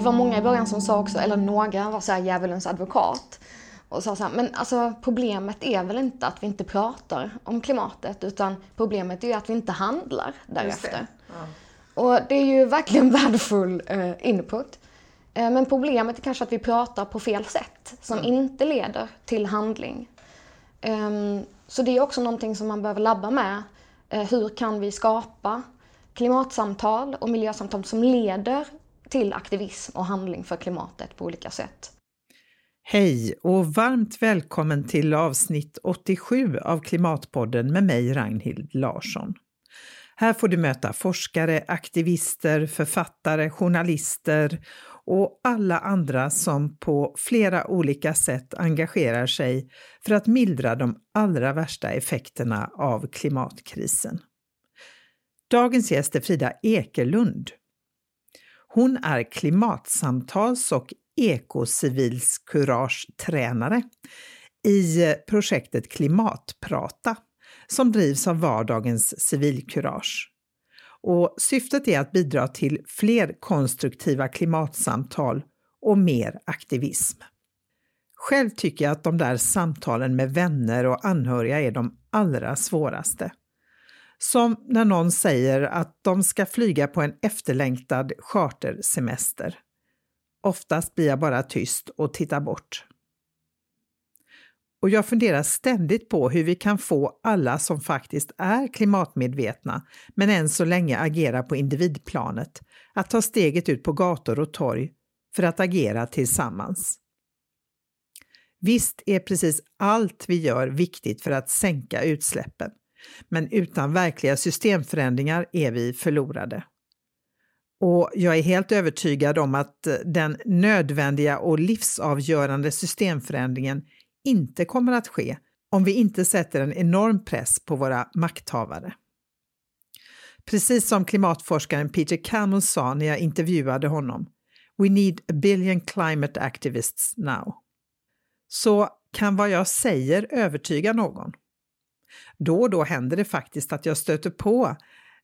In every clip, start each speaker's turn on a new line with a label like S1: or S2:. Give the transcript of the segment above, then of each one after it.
S1: det var många i början som sa också, eller några var så här djävulens advokat. Och sa så här, men alltså problemet är väl inte att vi inte pratar om klimatet utan problemet är att vi inte handlar därefter. Ja. Och det är ju verkligen värdefull eh, input. Eh, men problemet är kanske att vi pratar på fel sätt som mm. inte leder till handling. Um, så det är också någonting som man behöver labba med. Uh, hur kan vi skapa klimatsamtal och miljösamtal som leder till aktivism och handling för klimatet på olika sätt.
S2: Hej och varmt välkommen till avsnitt 87 av Klimatpodden med mig Ragnhild Larsson. Här får du möta forskare, aktivister, författare, journalister och alla andra som på flera olika sätt engagerar sig för att mildra de allra värsta effekterna av klimatkrisen. Dagens gäst är Frida Ekelund. Hon är klimatsamtals och ekocivilskurage-tränare i eh, projektet Klimatprata som drivs av vardagens civilkurage. Och syftet är att bidra till fler konstruktiva klimatsamtal och mer aktivism. Själv tycker jag att de där samtalen med vänner och anhöriga är de allra svåraste. Som när någon säger att de ska flyga på en efterlängtad chartersemester. Oftast blir jag bara tyst och tittar bort. Och jag funderar ständigt på hur vi kan få alla som faktiskt är klimatmedvetna, men än så länge agerar på individplanet, att ta steget ut på gator och torg för att agera tillsammans. Visst är precis allt vi gör viktigt för att sänka utsläppen, men utan verkliga systemförändringar är vi förlorade. Och jag är helt övertygad om att eh, den nödvändiga och livsavgörande systemförändringen inte kommer att ske om vi inte sätter en enorm press på våra makthavare. Precis som klimatforskaren Peter Camel sa när jag intervjuade honom, “We need a billion climate activists now”. Så kan vad jag säger övertyga någon? Då och då händer det faktiskt att jag stöter på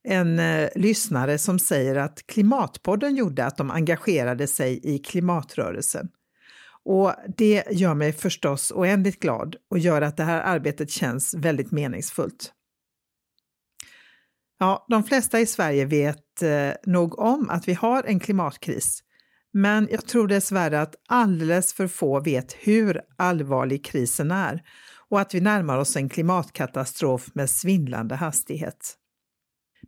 S2: en eh, lyssnare som säger att Klimatpodden gjorde att de engagerade sig i klimatrörelsen. Och det gör mig förstås oändligt glad och gör att det här arbetet känns väldigt meningsfullt. Ja, de flesta i Sverige vet eh, nog om att vi har en klimatkris, men jag tror dessvärre att alldeles för få vet hur allvarlig krisen är och att vi närmar oss en klimatkatastrof med svindlande hastighet.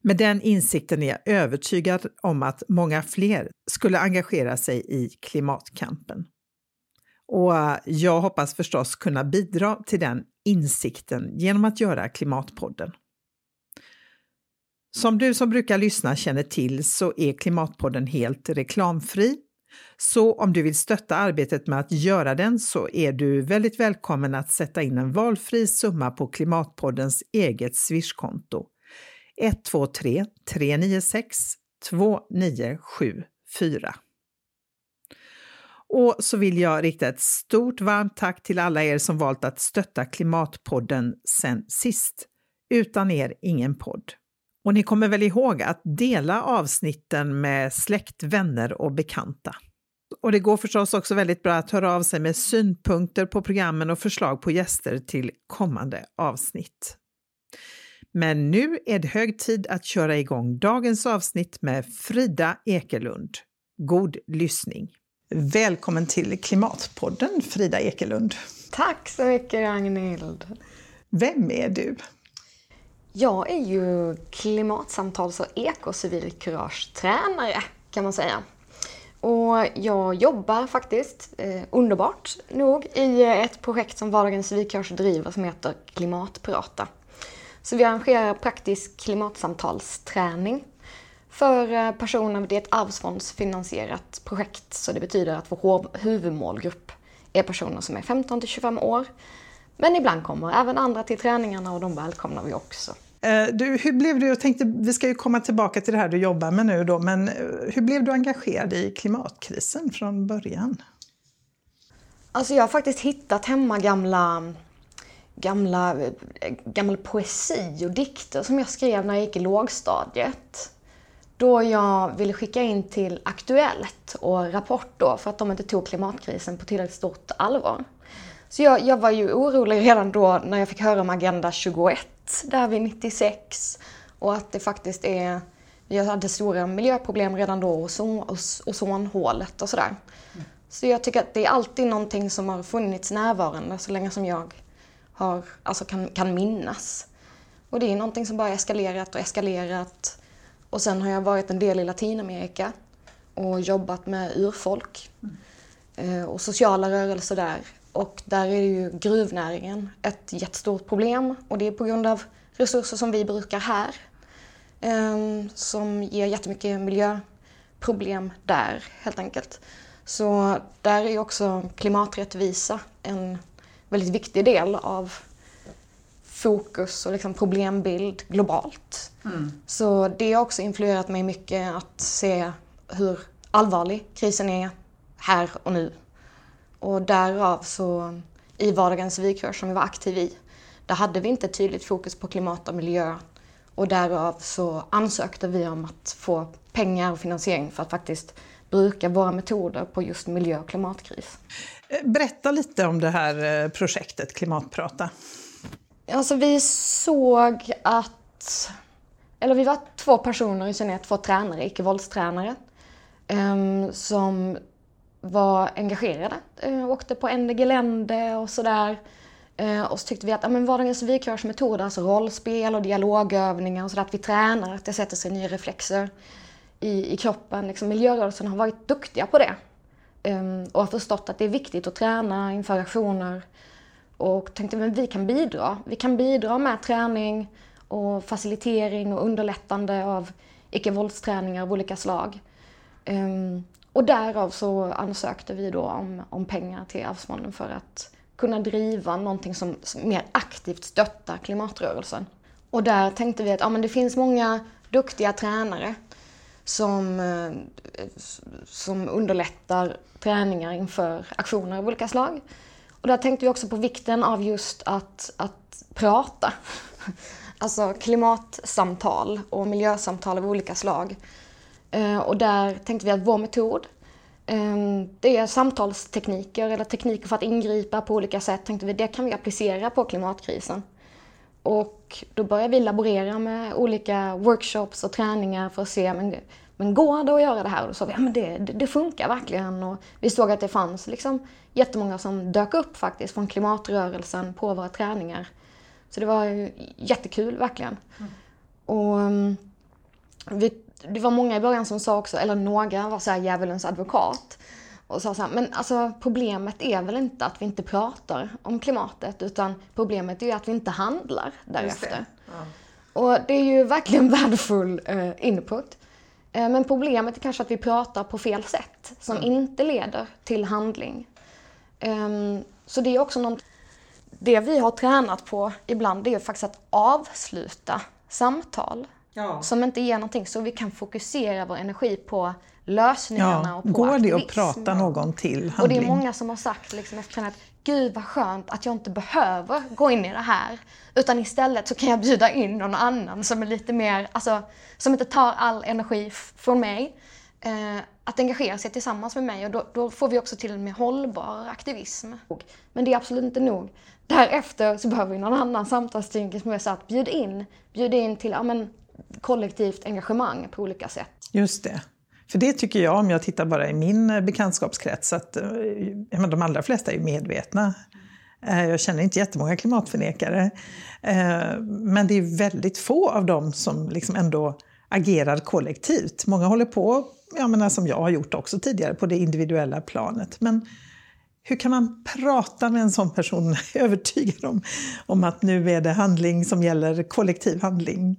S2: Med den insikten är jag övertygad om att många fler skulle engagera sig i klimatkampen. Och eh, jag hoppas förstås kunna bidra till den insikten genom att göra Klimatpodden. Som du som brukar lyssna känner till så är Klimatpodden helt reklamfri. Så om du vill stötta arbetet med att göra den så är du väldigt välkommen att sätta in en valfri summa på Klimatpoddens eget swishkonto. 123 396 2974. Och så vill jag rikta ett stort varmt tack till alla er som valt att stötta Klimatpodden sen sist. Utan er ingen podd. Och ni kommer väl ihåg att dela avsnitten med släkt, vänner och bekanta. Och det går förstås också väldigt bra att höra av sig med synpunkter på programmen och förslag på gäster till kommande avsnitt. Men nu är det hög tid att köra igång dagens avsnitt med Frida Ekelund. God lyssning! Välkommen till Klimatpodden, Frida Ekelund.
S1: Tack så mycket, Ragnhild.
S2: Vem är du?
S1: Jag är ju klimatsamtals och ekocivilkurage-tränare, kan man säga. Och jag jobbar faktiskt, eh, underbart nog, i eh, ett projekt som Vardagens civilkurage driver som heter Klimatprata. Så vi arrangerar praktisk klimatsamtalsträning för eh, personer. Det är ett arvsfondsfinansierat projekt så det betyder att vår huvudmålgrupp är personer som är 15 till 25 år. Men ibland kommer även andra till träningarna och de välkomnar vi också.
S2: Eh, du, hur blev du, jag tänkte, vi ska ju komma tillbaka till det här du jobbar med nu då, men eh, hur blev du engagerad i klimatkrisen från början?
S1: Alltså jag har faktiskt hittat hemma gamla, gamla, eh, gammal poesi och dikter som jag skrev när jag gick i lågstadiet. då jag ville skicka in till Aktuellt och Rapport då för att de inte tog klimatkrisen på tillräckligt stort allvar. Så jag, jag var ju orolig redan då när jag fick höra om Agenda 21 där vid 96 och att det faktiskt är vi hade stora miljöproblem redan då, ozon, ozonhålet och sådär. Mm. Så jag tycker att det är alltid någonting som har funnits närvarande så länge som jag har, alltså kan, kan minnas. Och det är någonting som bara eskalerat och eskalerat. Och sen har jag varit en del i Latinamerika och jobbat med urfolk mm. och sociala rörelser där. Och där är ju gruvnäringen ett jättestort problem och det är på grund av resurser som vi brukar här Ehm, som ger jättemycket miljöproblem där helt enkelt. Så där är också klimaträttvisa en väldigt viktig del av fokus och liksom problembild globalt. Mm. Så det har också influerat mig mycket att se hur allvarlig krisen är här och nu. Och därav så i vardagens vikrör som vi var aktiv i, där hade vi inte tydligt fokus på klimat och miljö och därav så ansökte vi om att få pengar och finansiering för att faktiskt bruka våra metoder på just miljö och klimatkris.
S2: Berätta lite om det här eh, projektet Klimatprata.
S1: Alltså vi såg att, eller vi var två personer, i synnerhet två tränare, icke-våldstränare, um, som var engagerade. Eh, åkte på Ende Gelände och sådär. Eh, och så tyckte vi att ja, men vardagens civilkurage alltså rollspel och dialogövningar och sådär, att vi tränar, att det sätter sig nya reflexer i, i kroppen. Liksom, miljörörelsen har varit duktiga på det. Eh, och har förstått att det är viktigt att träna inför aktioner. Och tänkte att vi kan bidra. Vi kan bidra med träning och facilitering och underlättande av icke-våldsträningar av olika slag. Um, och därav så ansökte vi då om, om pengar till Arvsfonden för att kunna driva någonting som, som mer aktivt stöttar klimatrörelsen. Och där tänkte vi att ja, men det finns många duktiga tränare som, eh, som underlättar träningar inför aktioner av olika slag. Och där tänkte vi också på vikten av just att, att prata. Alltså klimatsamtal och miljösamtal av olika slag. Eh, och där tänkte vi att vår metod Ehm, det är samtalstekniker eller tekniker för att ingripa på olika sätt. Tänkte vi, det kan vi applicera på klimatkrisen. Och då började vi laborera med olika workshops och träningar för att se, men, men går det att göra det här? Och då sa vi, ja men det, det, det funkar verkligen. Och vi såg att det fanns liksom jättemånga som dök upp faktiskt från klimatrörelsen på våra träningar. Så det var jättekul verkligen. Mm. Och um, vi det var många i början som sa också, eller några var så här djävulens advokat. Och sa så här, men alltså problemet är väl inte att vi inte pratar om klimatet utan problemet är att vi inte handlar därefter. Ja. Och det är ju verkligen värdefull eh, input. Eh, men problemet är kanske att vi pratar på fel sätt som mm. inte leder till handling. Eh, så det är också något, det vi har tränat på ibland det är faktiskt att avsluta samtal ja. som inte ger någonting. Så vi kan fokusera vår energi på lösningarna ja. och på
S2: Går det att prata någon till handling?
S1: Och det är många som har sagt liksom, efter att Gud vad skönt att jag inte behöver gå in i det här. Utan istället så kan jag bjuda in någon annan som är lite mer, alltså som inte tar all energi från mig. Eh, att engagera sig tillsammans med mig och då, då, får vi också till en mer hållbar aktivism. Men det är absolut inte nog. Därefter så behöver vi någon annan samtalsstyrning som är så att bjud in, bjud in till, ja men kollektivt engagemang på olika sätt.
S2: Just det. För det tycker jag, om jag tittar bara i min eh, bekantskapskrets, att eh, men de allra flesta är medvetna. Eh, jag känner inte jättemånga klimatförnekare. Men det är väldigt få av dem som liksom ändå agerar kollektivt. Många håller på, jag menar, som jag har gjort också tidigare, på det individuella planet. Men hur kan man prata med en sån person, övertyga dem om att nu är det handling som gäller, kollektiv handling?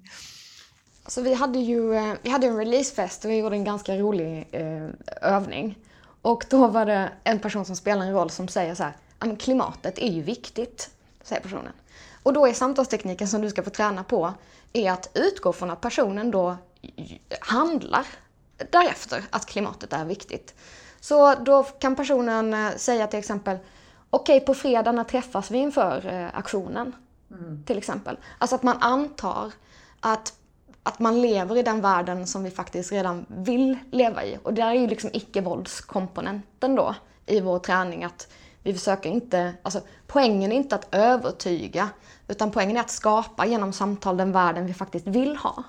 S1: Så vi hade ju eh, vi hade en releasefest och vi gjorde en ganska rolig eh, övning. Och då var det en person som spelar en roll som säger så här, klimatet är ju viktigt, säger personen. Och då är samtalstekniken som du ska få träna på, är att utgå från att personen då handlar därefter att klimatet är viktigt. Så då kan personen eh, säga till exempel, okej okay, på fredag när träffas vi inför aktionen? Mm. Till exempel. Alltså att man antar att att man lever i den världen som vi faktiskt redan vill leva i. Och där är ju liksom icke-våldskomponenten då i vår träning. Att vi försöker inte, alltså poängen är inte att övertyga, utan poängen är att skapa genom samtal den världen vi faktiskt vill ha.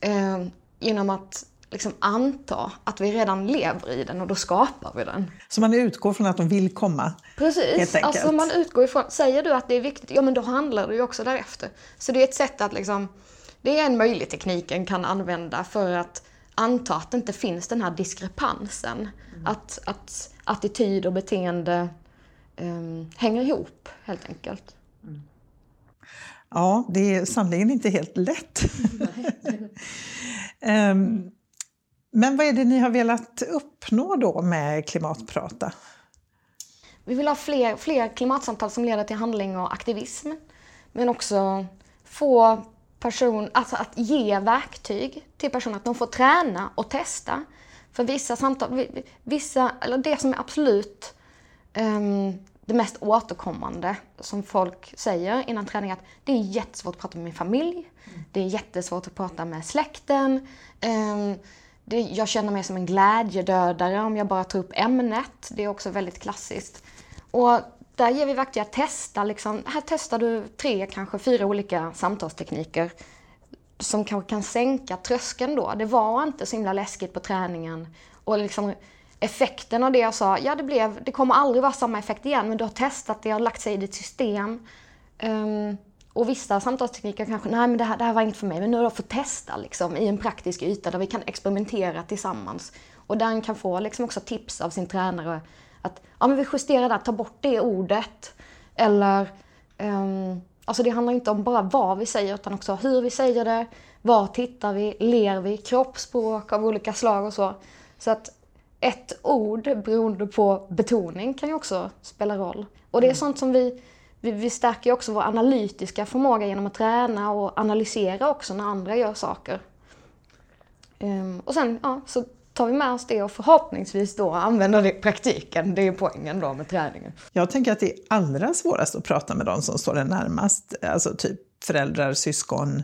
S1: Eh, genom att liksom anta att vi redan lever i den och då skapar vi den.
S2: Så man utgår från att de vill komma?
S1: Precis, alltså man utgår ifrån, säger du att det är viktigt, ja men då handlar du ju också därefter. Så det är ett sätt att liksom, det är en möjlig teknik en kan använda för att anta att det inte finns den här diskrepansen. Mm. Att, att attityd och beteende um, hänger ihop helt enkelt. Mm.
S2: Ja, det är sannerligen inte helt lätt. um, men vad är det ni har velat uppnå då med Klimatprata?
S1: Vi vill ha fler, fler klimatsamtal som leder till handling och aktivism. Men också få person, alltså att ge verktyg till personer, att de får träna och testa. För vissa samtal, vissa, eller det som är absolut um, det mest återkommande som folk säger innan träning att det är jättesvårt att prata med min familj. Mm. Det är jättesvårt att prata med släkten. Um, det, jag känner mig som en glädjedödare om jag bara tar upp ämnet. Det är också väldigt klassiskt. Och där ger vi verktyg att testa. Liksom, här testar du tre, kanske fyra olika samtalstekniker som kanske kan sänka tröskeln då. Det var inte så himla läskigt på träningen. Och liksom effekten av det jag sa, ja det blev, det kommer aldrig vara samma effekt igen, men du har testat det, har lagt sig i ditt system. Um, och vissa samtalstekniker kanske, nej men det här, det här var inget för mig, men nu har jag fått testa liksom, i en praktisk yta där vi kan experimentera tillsammans. Och där kan få liksom också tips av sin tränare att ja, men vi justerar där, ta bort det ordet. Eller, um, alltså det handlar inte om bara vad vi säger utan också hur vi säger det, var tittar vi, ler vi, kroppsspråk av olika slag och så. Så att ett ord beroende på betoning kan ju också spela roll. Och det är mm. sånt som vi vi, vi stärker också vår analytiska förmåga genom att träna och analysera också när andra gör saker. Um, och sen ja, så tar vi med oss det och förhoppningsvis då använder det i praktiken. Det är poängen då med träningen.
S2: Jag tänker att det är allra svårast att prata med de som står en närmast, alltså typ föräldrar, syskon.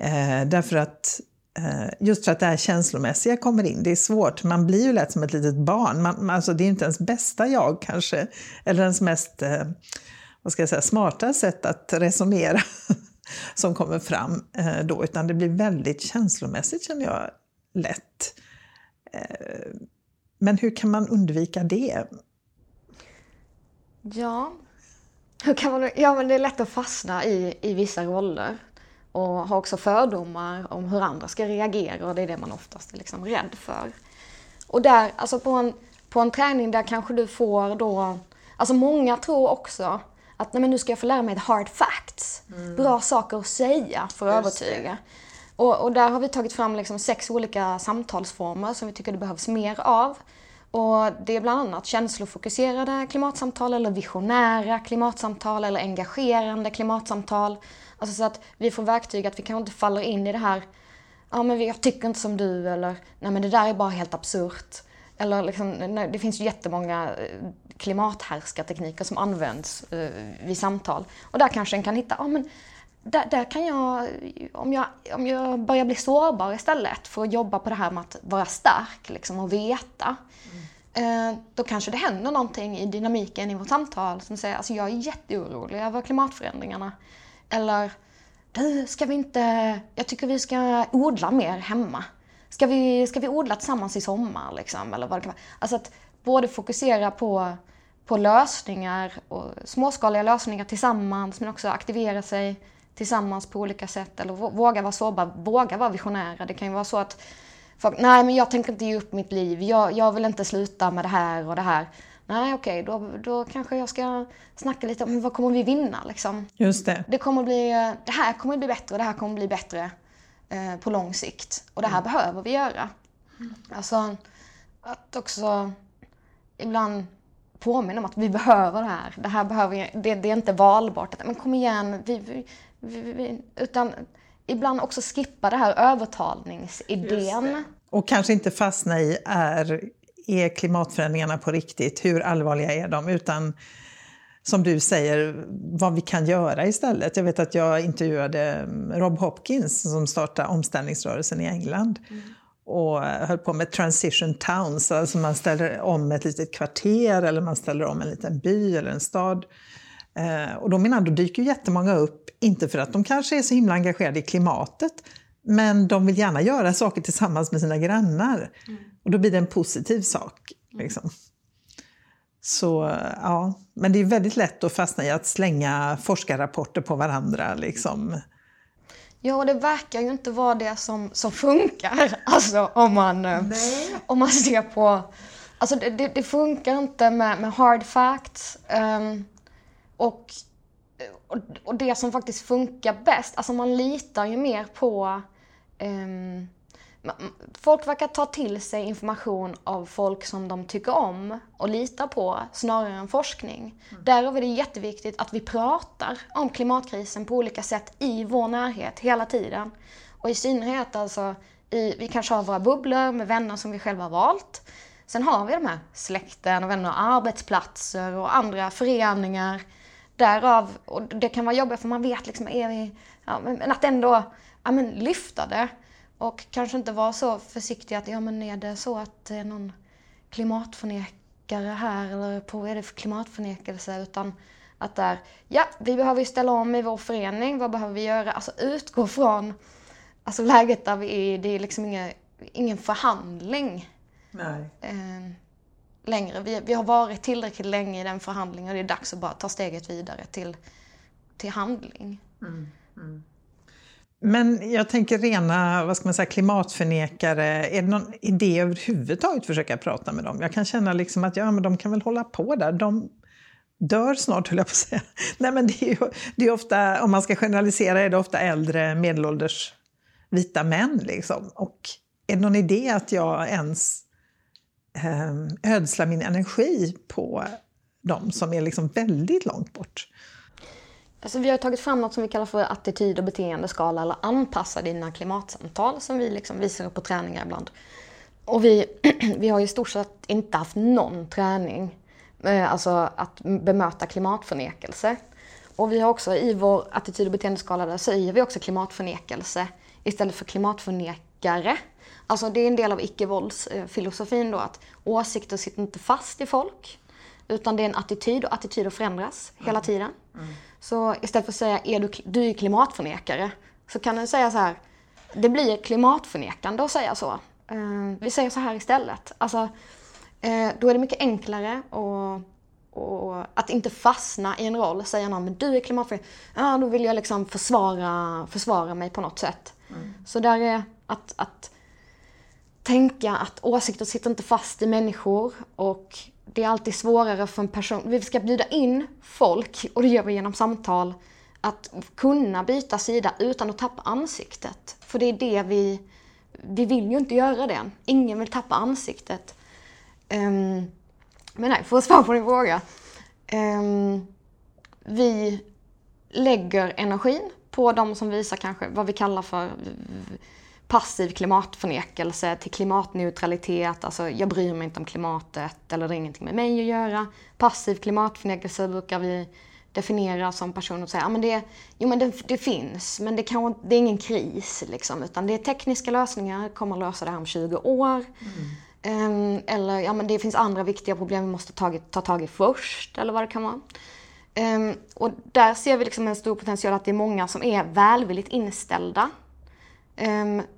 S2: Eh, därför att eh, just för att det här känslomässiga kommer in, det är svårt. Man blir ju lätt som ett litet barn. Man, alltså det är inte ens bästa jag kanske, eller ens mest eh, vad ska jag säga, smarta sätt att resonera som kommer fram eh, då, utan det blir väldigt känslomässigt känner jag lätt. Eh, men hur kan man undvika det?
S1: Ja, hur kan man, ja men det är lätt att fastna i, i vissa roller och ha också fördomar om hur andra ska reagera och det är det man oftast är liksom rädd för. Och där, alltså på en, på en träning där kanske du får då, alltså många tror också att nej, men nu ska jag få lära mig hard facts. Mm. Bra saker att säga för att Just övertyga. Och, och, där har vi tagit fram liksom sex olika samtalsformer som vi tycker det behövs mer av. Och det är bland annat känslofokuserade klimatsamtal eller visionära klimatsamtal eller engagerande klimatsamtal. Alltså så att vi får verktyg att vi kanske inte faller in i det här, ja men jag tycker inte som du eller nej men det där är bara helt absurt. Eller liksom, det finns ju jättemånga eh, klimathärskartekniker som används eh, vid samtal. Och där kanske en kan hitta, ja men där, där, kan jag om, jag, om jag börjar bli sårbar istället för att jobba på det här med att vara stark liksom, och veta. Mm. Eh, då kanske det händer någonting i dynamiken i vårt samtal som säger, alltså jag är jätteorolig över klimatförändringarna. Eller, du, ska vi inte, jag tycker vi ska odla mer hemma. Ska vi, ska vi odla tillsammans i sommar? Liksom, eller vad det kan vara. Alltså att både fokusera på, på lösningar, och småskaliga lösningar tillsammans, men också aktivera sig tillsammans på olika sätt. Eller våga vara sårbar, våga vara visionära. Det kan ju vara så att folk, nej men jag tänker inte ge upp mitt liv, jag, jag vill inte sluta med det här och det här. Nej okej, okay, då, då kanske jag ska snacka lite om vad kommer vi vinna liksom.
S2: Just det.
S1: Det kommer bli, det här kommer bli bättre och det här kommer bli bättre eh, på lång sikt. Och det här mm. behöver vi göra. Alltså, att också ibland påminna om att vi behöver det här. Det här behöver, det, det är inte valbart. Men kom igen, vi, vi, utan ibland också skippa det här övertalningsidén.
S2: Och kanske inte fastna i, är, är klimatförändringarna på riktigt? Hur allvarliga är de? Utan som du säger, vad vi kan göra istället. Jag vet att jag intervjuade Rob Hopkins som startade omställningsrörelsen i England. Mm. Och höll på med transition towns, alltså man ställer om ett litet kvarter eller man ställer om en liten by eller en stad. Eh, och då menar då dyker jättemånga upp, inte för att de kanske är så himla engagerade i klimatet, men de vill gärna göra saker tillsammans med sina grannar. Mm. Och då blir det en positiv sak. Liksom. Så ja, men det är väldigt lätt att fastna i att slänga forskarrapporter på varandra. Liksom.
S1: Ja, det verkar ju inte vara det som, som funkar. Alltså om man, eh, om man ser på... Alltså det, det, det funkar inte med, med hard facts. Um, och, och, och, det som faktiskt funkar bäst, alltså man litar ju mer på um, Folk verkar ta till sig information av folk som de tycker om och litar på snarare än forskning. Mm. Därav är det jätteviktigt att vi pratar om klimatkrisen på olika sätt i vår närhet hela tiden. Och i synnerhet alltså, i, vi kanske har våra bubblor med vänner som vi själva har valt. Sen har vi de här släkten och vänner arbetsplatser och andra föreningar. Därav, och det kan vara jobbigt för man vet liksom, är vi, ja, men att ändå ja, men lyfta det. Och kanske inte vara så försiktig att, ja men är det så att det är någon klimatförnekare här eller på är det för klimatförnekelse? Utan att där, ja vi behöver ju ställa om i vår förening, vad behöver vi göra? Alltså utgå från alltså, läget där vi är det är liksom inga, ingen förhandling.
S2: Nej.
S1: Eh, längre. Vi, vi har varit tillräckligt länge i den förhandlingen och det är dags att bara ta steget vidare till, till handling.
S2: Mm, mm. Men jag tänker rena vad ska man säga, klimatförnekare, är det någon idé överhuvudtaget att försöka prata med dem? Jag kan känna liksom att ja, men de kan väl hålla på där. De dör snart, höll jag på att säga. Nej, men det är ju det är ofta, om man ska generalisera, är det ofta äldre medelålders vita män. Liksom. Och är det någon idé att jag ens eh, min energi på dem som är liksom väldigt långt bort?
S1: Alltså vi har tagit fram något som vi kallar för attityd och beteendeskala eller anpassa dina klimatsamtal som vi liksom visar upp på träningar ibland. Och vi, vi har i stort sett inte haft någon träning, eh, alltså att bemöta klimatförnekelse. Och vi har också i vår attityd och beteendeskala där säger vi också klimatförnekelse istället för klimatförnekare. Alltså det är en del av icke-våldsfilosofin då att åsikter sitter inte fast i folk. Utan det är en attityd och attityder förändras mm. hela tiden. Mm. Så istället för att säga är du, du är klimatförnekare så kan du säga så här. Det blir klimatförnekande att säga så. Uh, vi säger så här istället. Alltså, uh, då är det mycket enklare och, och att inte fastna i en roll. Säga någon, men du är klimatförnekare. Ja, då vill jag liksom försvara, försvara mig på något sätt. Mm. Så där är att, att tänka att åsikter sitter inte fast i människor och det är alltid svårare för en person, vi ska bjuda in folk, och det gör vi genom samtal, att kunna byta sida utan att tappa ansiktet. För det är det vi, vi vill ju inte göra det. Ingen vill tappa ansiktet. Um, men nej, för att svara på din fråga. Um, vi lägger energin på de som visar kanske vad vi kallar för passiv klimatförnekelse till klimatneutralitet, alltså jag bryr mig inte om klimatet eller det har ingenting med mig att göra. Passiv klimatförnekelse brukar vi definiera som personer som säger ja, men det, jo, men det, det finns, men det, kan, det är ingen kris. Liksom, utan det är tekniska lösningar, kommer att lösa det här om 20 år. Mm. Um, eller ja, men det finns andra viktiga problem vi måste ta, ta tag i först, eller vad det kan vara. Um, och där ser vi liksom en stor potential att det är många som är välvilligt inställda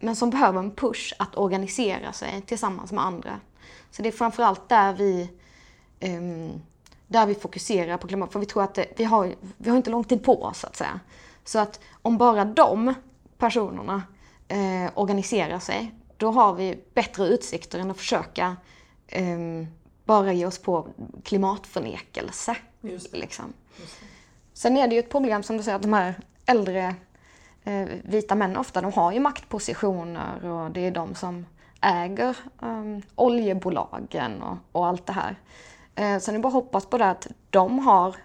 S1: men som behöver en push att organisera sig tillsammans med andra. Så det är framförallt där vi, ehm, där vi fokuserar på klimat. För vi tror att det, vi, har, vi har inte lång tid på oss, så att säga. Så att om bara de personerna eh, organiserar sig, då har vi bättre utsikter än att försöka eh, bara ge oss på klimatförnekelse. Just liksom. Just Sen är det ju ett problem som du säger att de här äldre vita män ofta, de har ju maktpositioner och det är de som äger eh, oljebolagen och, och, allt det här. Eh, så ni bara hoppas på det att de har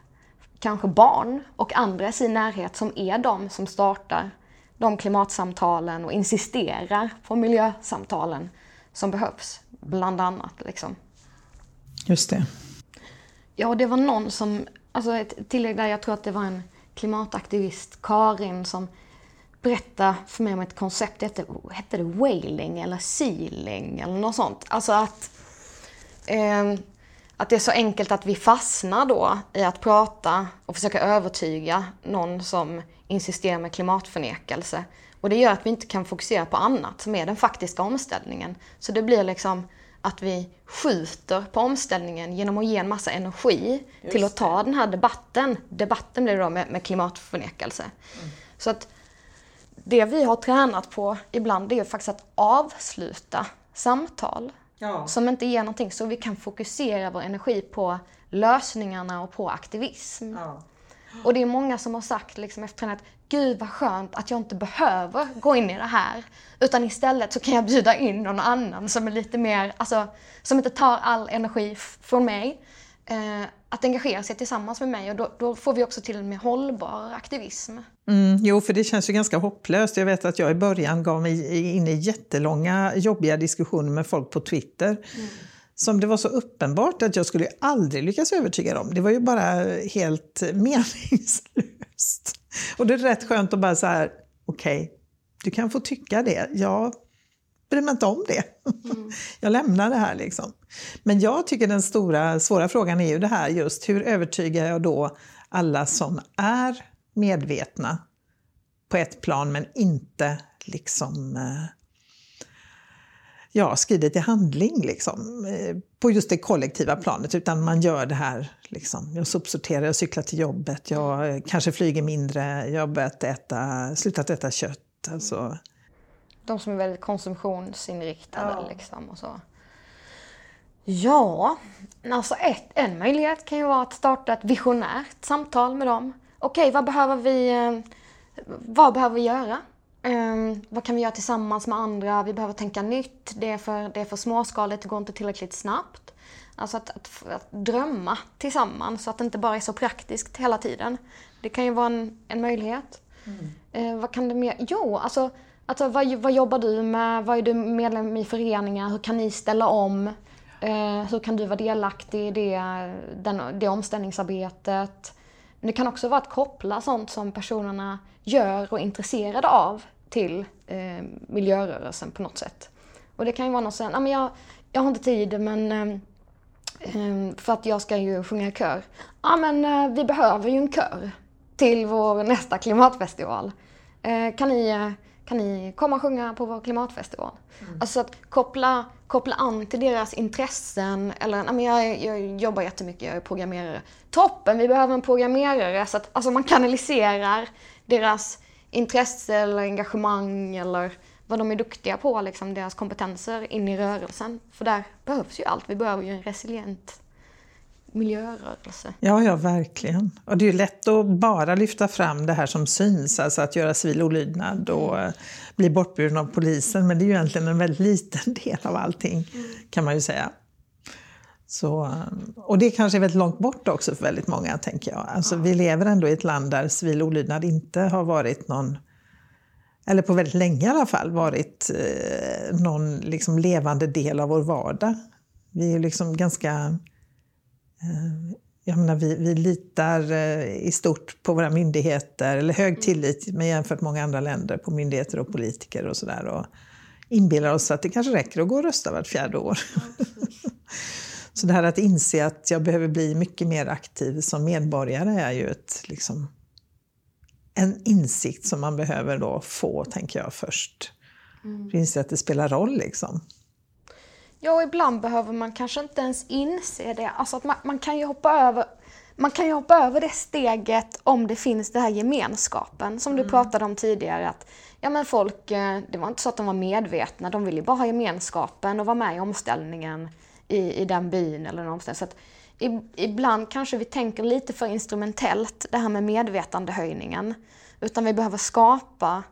S1: kanske barn och andra i sin närhet som är de som startar de klimatsamtalen och insisterar på miljösamtalen som behövs, bland annat. Liksom.
S2: Just det.
S1: Ja, det var någon som alltså ett tillägg där, jag tror att det var en klimataktivist, Karin, som berättade för mig om ett koncept, det hette, hette det whaling eller sealing eller något sånt. Alltså att, eh, att det är så enkelt att vi fastnar då i att prata och försöka övertyga någon som insisterar med klimatförnekelse. Och det gör att vi inte kan fokusera på annat som är den faktiska omställningen. Så det blir liksom att vi skjuter på omställningen genom att ge en massa energi Just till att ta det. den här debatten. Debatten blir då med, med klimatförnekelse. Mm. Så att det vi har tränat på ibland är ju faktiskt att avsluta samtal ja. som inte ger någonting så vi kan fokusera vår energi på lösningarna och på aktivism. Ja. Och det är många som har sagt liksom efter att gud vad skönt att jag inte behöver gå in i det här. Utan istället så kan jag bjuda in någon annan som är lite mer, alltså som inte tar all energi från mig. Eh, att engagera sig tillsammans med mig och då, då, får vi också till en mer hållbar aktivism.
S2: Mm, jo, för det känns ju ganska hopplöst. Jag vet att jag i början gav mig in i jättelånga jobbiga diskussioner med folk på Twitter. Mm. Som det var så uppenbart att jag skulle aldrig lyckas övertyga dem. Det var ju bara helt meningslöst. Och det är rätt skönt att bara så här, okej, okay, du kan få tycka det. Jag bryr mig inte om det. Mm. Jag lämnar det här liksom. Men jag tycker den stora, svåra frågan är ju det här just, hur övertygar jag då alla som är medvetna på ett plan men inte liksom eh, ja, skrider till handling liksom, eh, på just det kollektiva planet. Utan man gör det här, liksom, jag sopsorterar, jag cyklar till jobbet, jag kanske flyger mindre, jag har börjat äta, slutat äta kött. Alltså.
S1: De som är väldigt konsumtionsinriktade ja. liksom och så. Ja, alltså ett, en möjlighet kan ju vara att starta ett visionärt samtal med dem. Okej, vad behöver vi, eh, vad behöver vi göra? Um, vad kan vi göra tillsammans med andra? Vi behöver tänka nytt. Det är för, det är för småskaligt, det går inte tillräckligt snabbt. Alltså att, att, att, drömma tillsammans så att det inte bara är så praktiskt hela tiden. Det kan ju vara en, en möjlighet. Mm. Uh, vad kan det mer? Jo, alltså, alltså vad, vad jobbar du med? Vad är du medlem i föreningar? Hur kan ni ställa om? Eh, hur kan du vara delaktig i det, den, det omställningsarbetet? Men det kan också vara att koppla sånt som personerna gör och är intresserade av till eh, miljörörelsen på något sätt. Och det kan ju vara något sånt, ah, men jag, jag har inte tid men eh, eh, för att jag ska ju sjunga i kör. Ja men eh, vi behöver ju en kör till vår nästa klimatfestival. Eh, kan, ni, eh, kan ni komma och sjunga på vår klimatfestival? Mm. Alltså att koppla, koppla an till deras intressen. Eller, men jag, jag jobbar jättemycket, jag är programmerare. Toppen, vi behöver en programmerare. Så att alltså man kanaliserar deras intresse eller engagemang eller vad de är duktiga på, liksom deras kompetenser in i rörelsen. För där behövs ju allt. Vi behöver ju en resilient miljörörelse.
S2: Ja, ja, verkligen. Och det är ju lätt att bara lyfta fram det här som syns, alltså att göra civil olydnad och eh, bli bortburen av polisen. Men det är ju egentligen en väldigt liten del av allting, kan man ju säga. Så, eh, och det kanske är väldigt långt bort också för väldigt många, tänker jag. Alltså, Vi lever ändå i ett land där civil olydnad inte har varit någon, eller på väldigt länge i alla fall, varit eh, någon liksom levande del av vår vardag. Vi är liksom ganska... Eh, jag menar, vi, vi litar eh, i stort på våra myndigheter, eller hög tillit med jämfört med många andra länder på myndigheter och politiker och sådär. Och inbillar oss att det kanske räcker att gå och rösta vart fjärde år. Så det här att inse att jag behöver bli mycket mer aktiv som medborgare är ju ett, liksom, en insikt som man behöver då få, tänker jag, först. Mm. För att inse att det spelar roll liksom.
S1: Ja, och ibland behöver man kanske inte ens inse det. Alltså att man, man, kan ju hoppa över man kan ju hoppa över det steget om det finns den här gemenskapen som mm. du pratade om tidigare. Att, ja men folk, eh, det var inte så att de var medvetna, de ville bara ha gemenskapen och vara med i omställningen i, i den byn eller. Så att ibland kanske vi tänker lite för instrumentellt, det här med medvetandehöjningen. Utan vi behöver skapa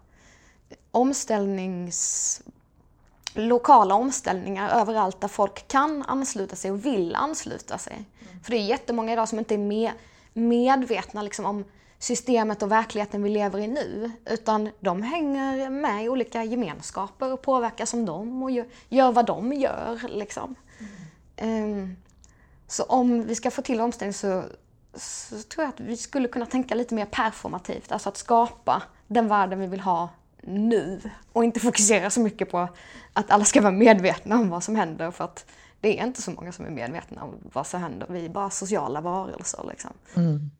S1: omställnings lokala omställningar överallt där folk kan ansluta sig och vill ansluta sig. Mm. För det är jättemånga idag som inte är med, medvetna liksom om systemet och verkligheten vi lever i nu. Utan de hänger med i olika gemenskaper och påverkas som dem och gör, vad de gör. Liksom. Mm. Så om vi ska få till omställning så, så tror jag att vi skulle kunna tänka lite mer performativt, alltså att skapa den världen vi vill ha nu och inte fokusera så mycket på att alla ska vara medvetna om vad som händer för att det är inte så många som är medvetna om vad som händer. Vi är bara sociala varelser. Liksom.
S2: Mm.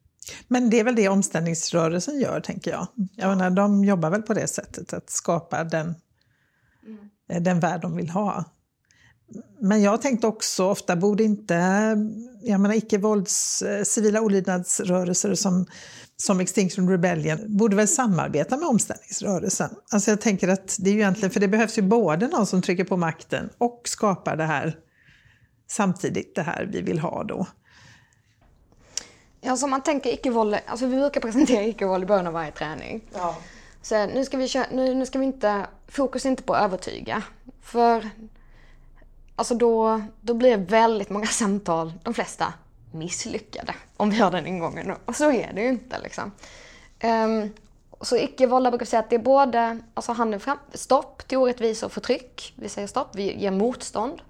S2: Men det är väl det omställningsrörelsen gör, tänker jag. jag menar, de jobbar väl på det sättet, att skapa den, mm. den värld de vill ha. Men jag tänkte också ofta, borde inte jag menar icke-vålds, eh, civila olydnadsrörelser som, som Extinction Rebellion borde väl samarbeta med omställningsrörelsen? Alltså jag tänker att det är ju egentligen, för det behövs ju både någon som trycker på makten och skapar det här samtidigt, det här vi vill ha då.
S1: Ja, så man tänker icke-våld, alltså vi brukar presentera icke-våld i början av varje träning. Ja. Så nu ska vi köra, nu, nu ska vi inte, fokus inte på att övertyga. För alltså då, då blir väldigt många samtal, de flesta misslyckade, om vi har den ingången. Och så är det ju inte liksom. Um, så icke-våld brukar säga att det är både alltså handen fram, stopp till orättvisa och förtryck. Vi säger stopp, vi ger motstånd.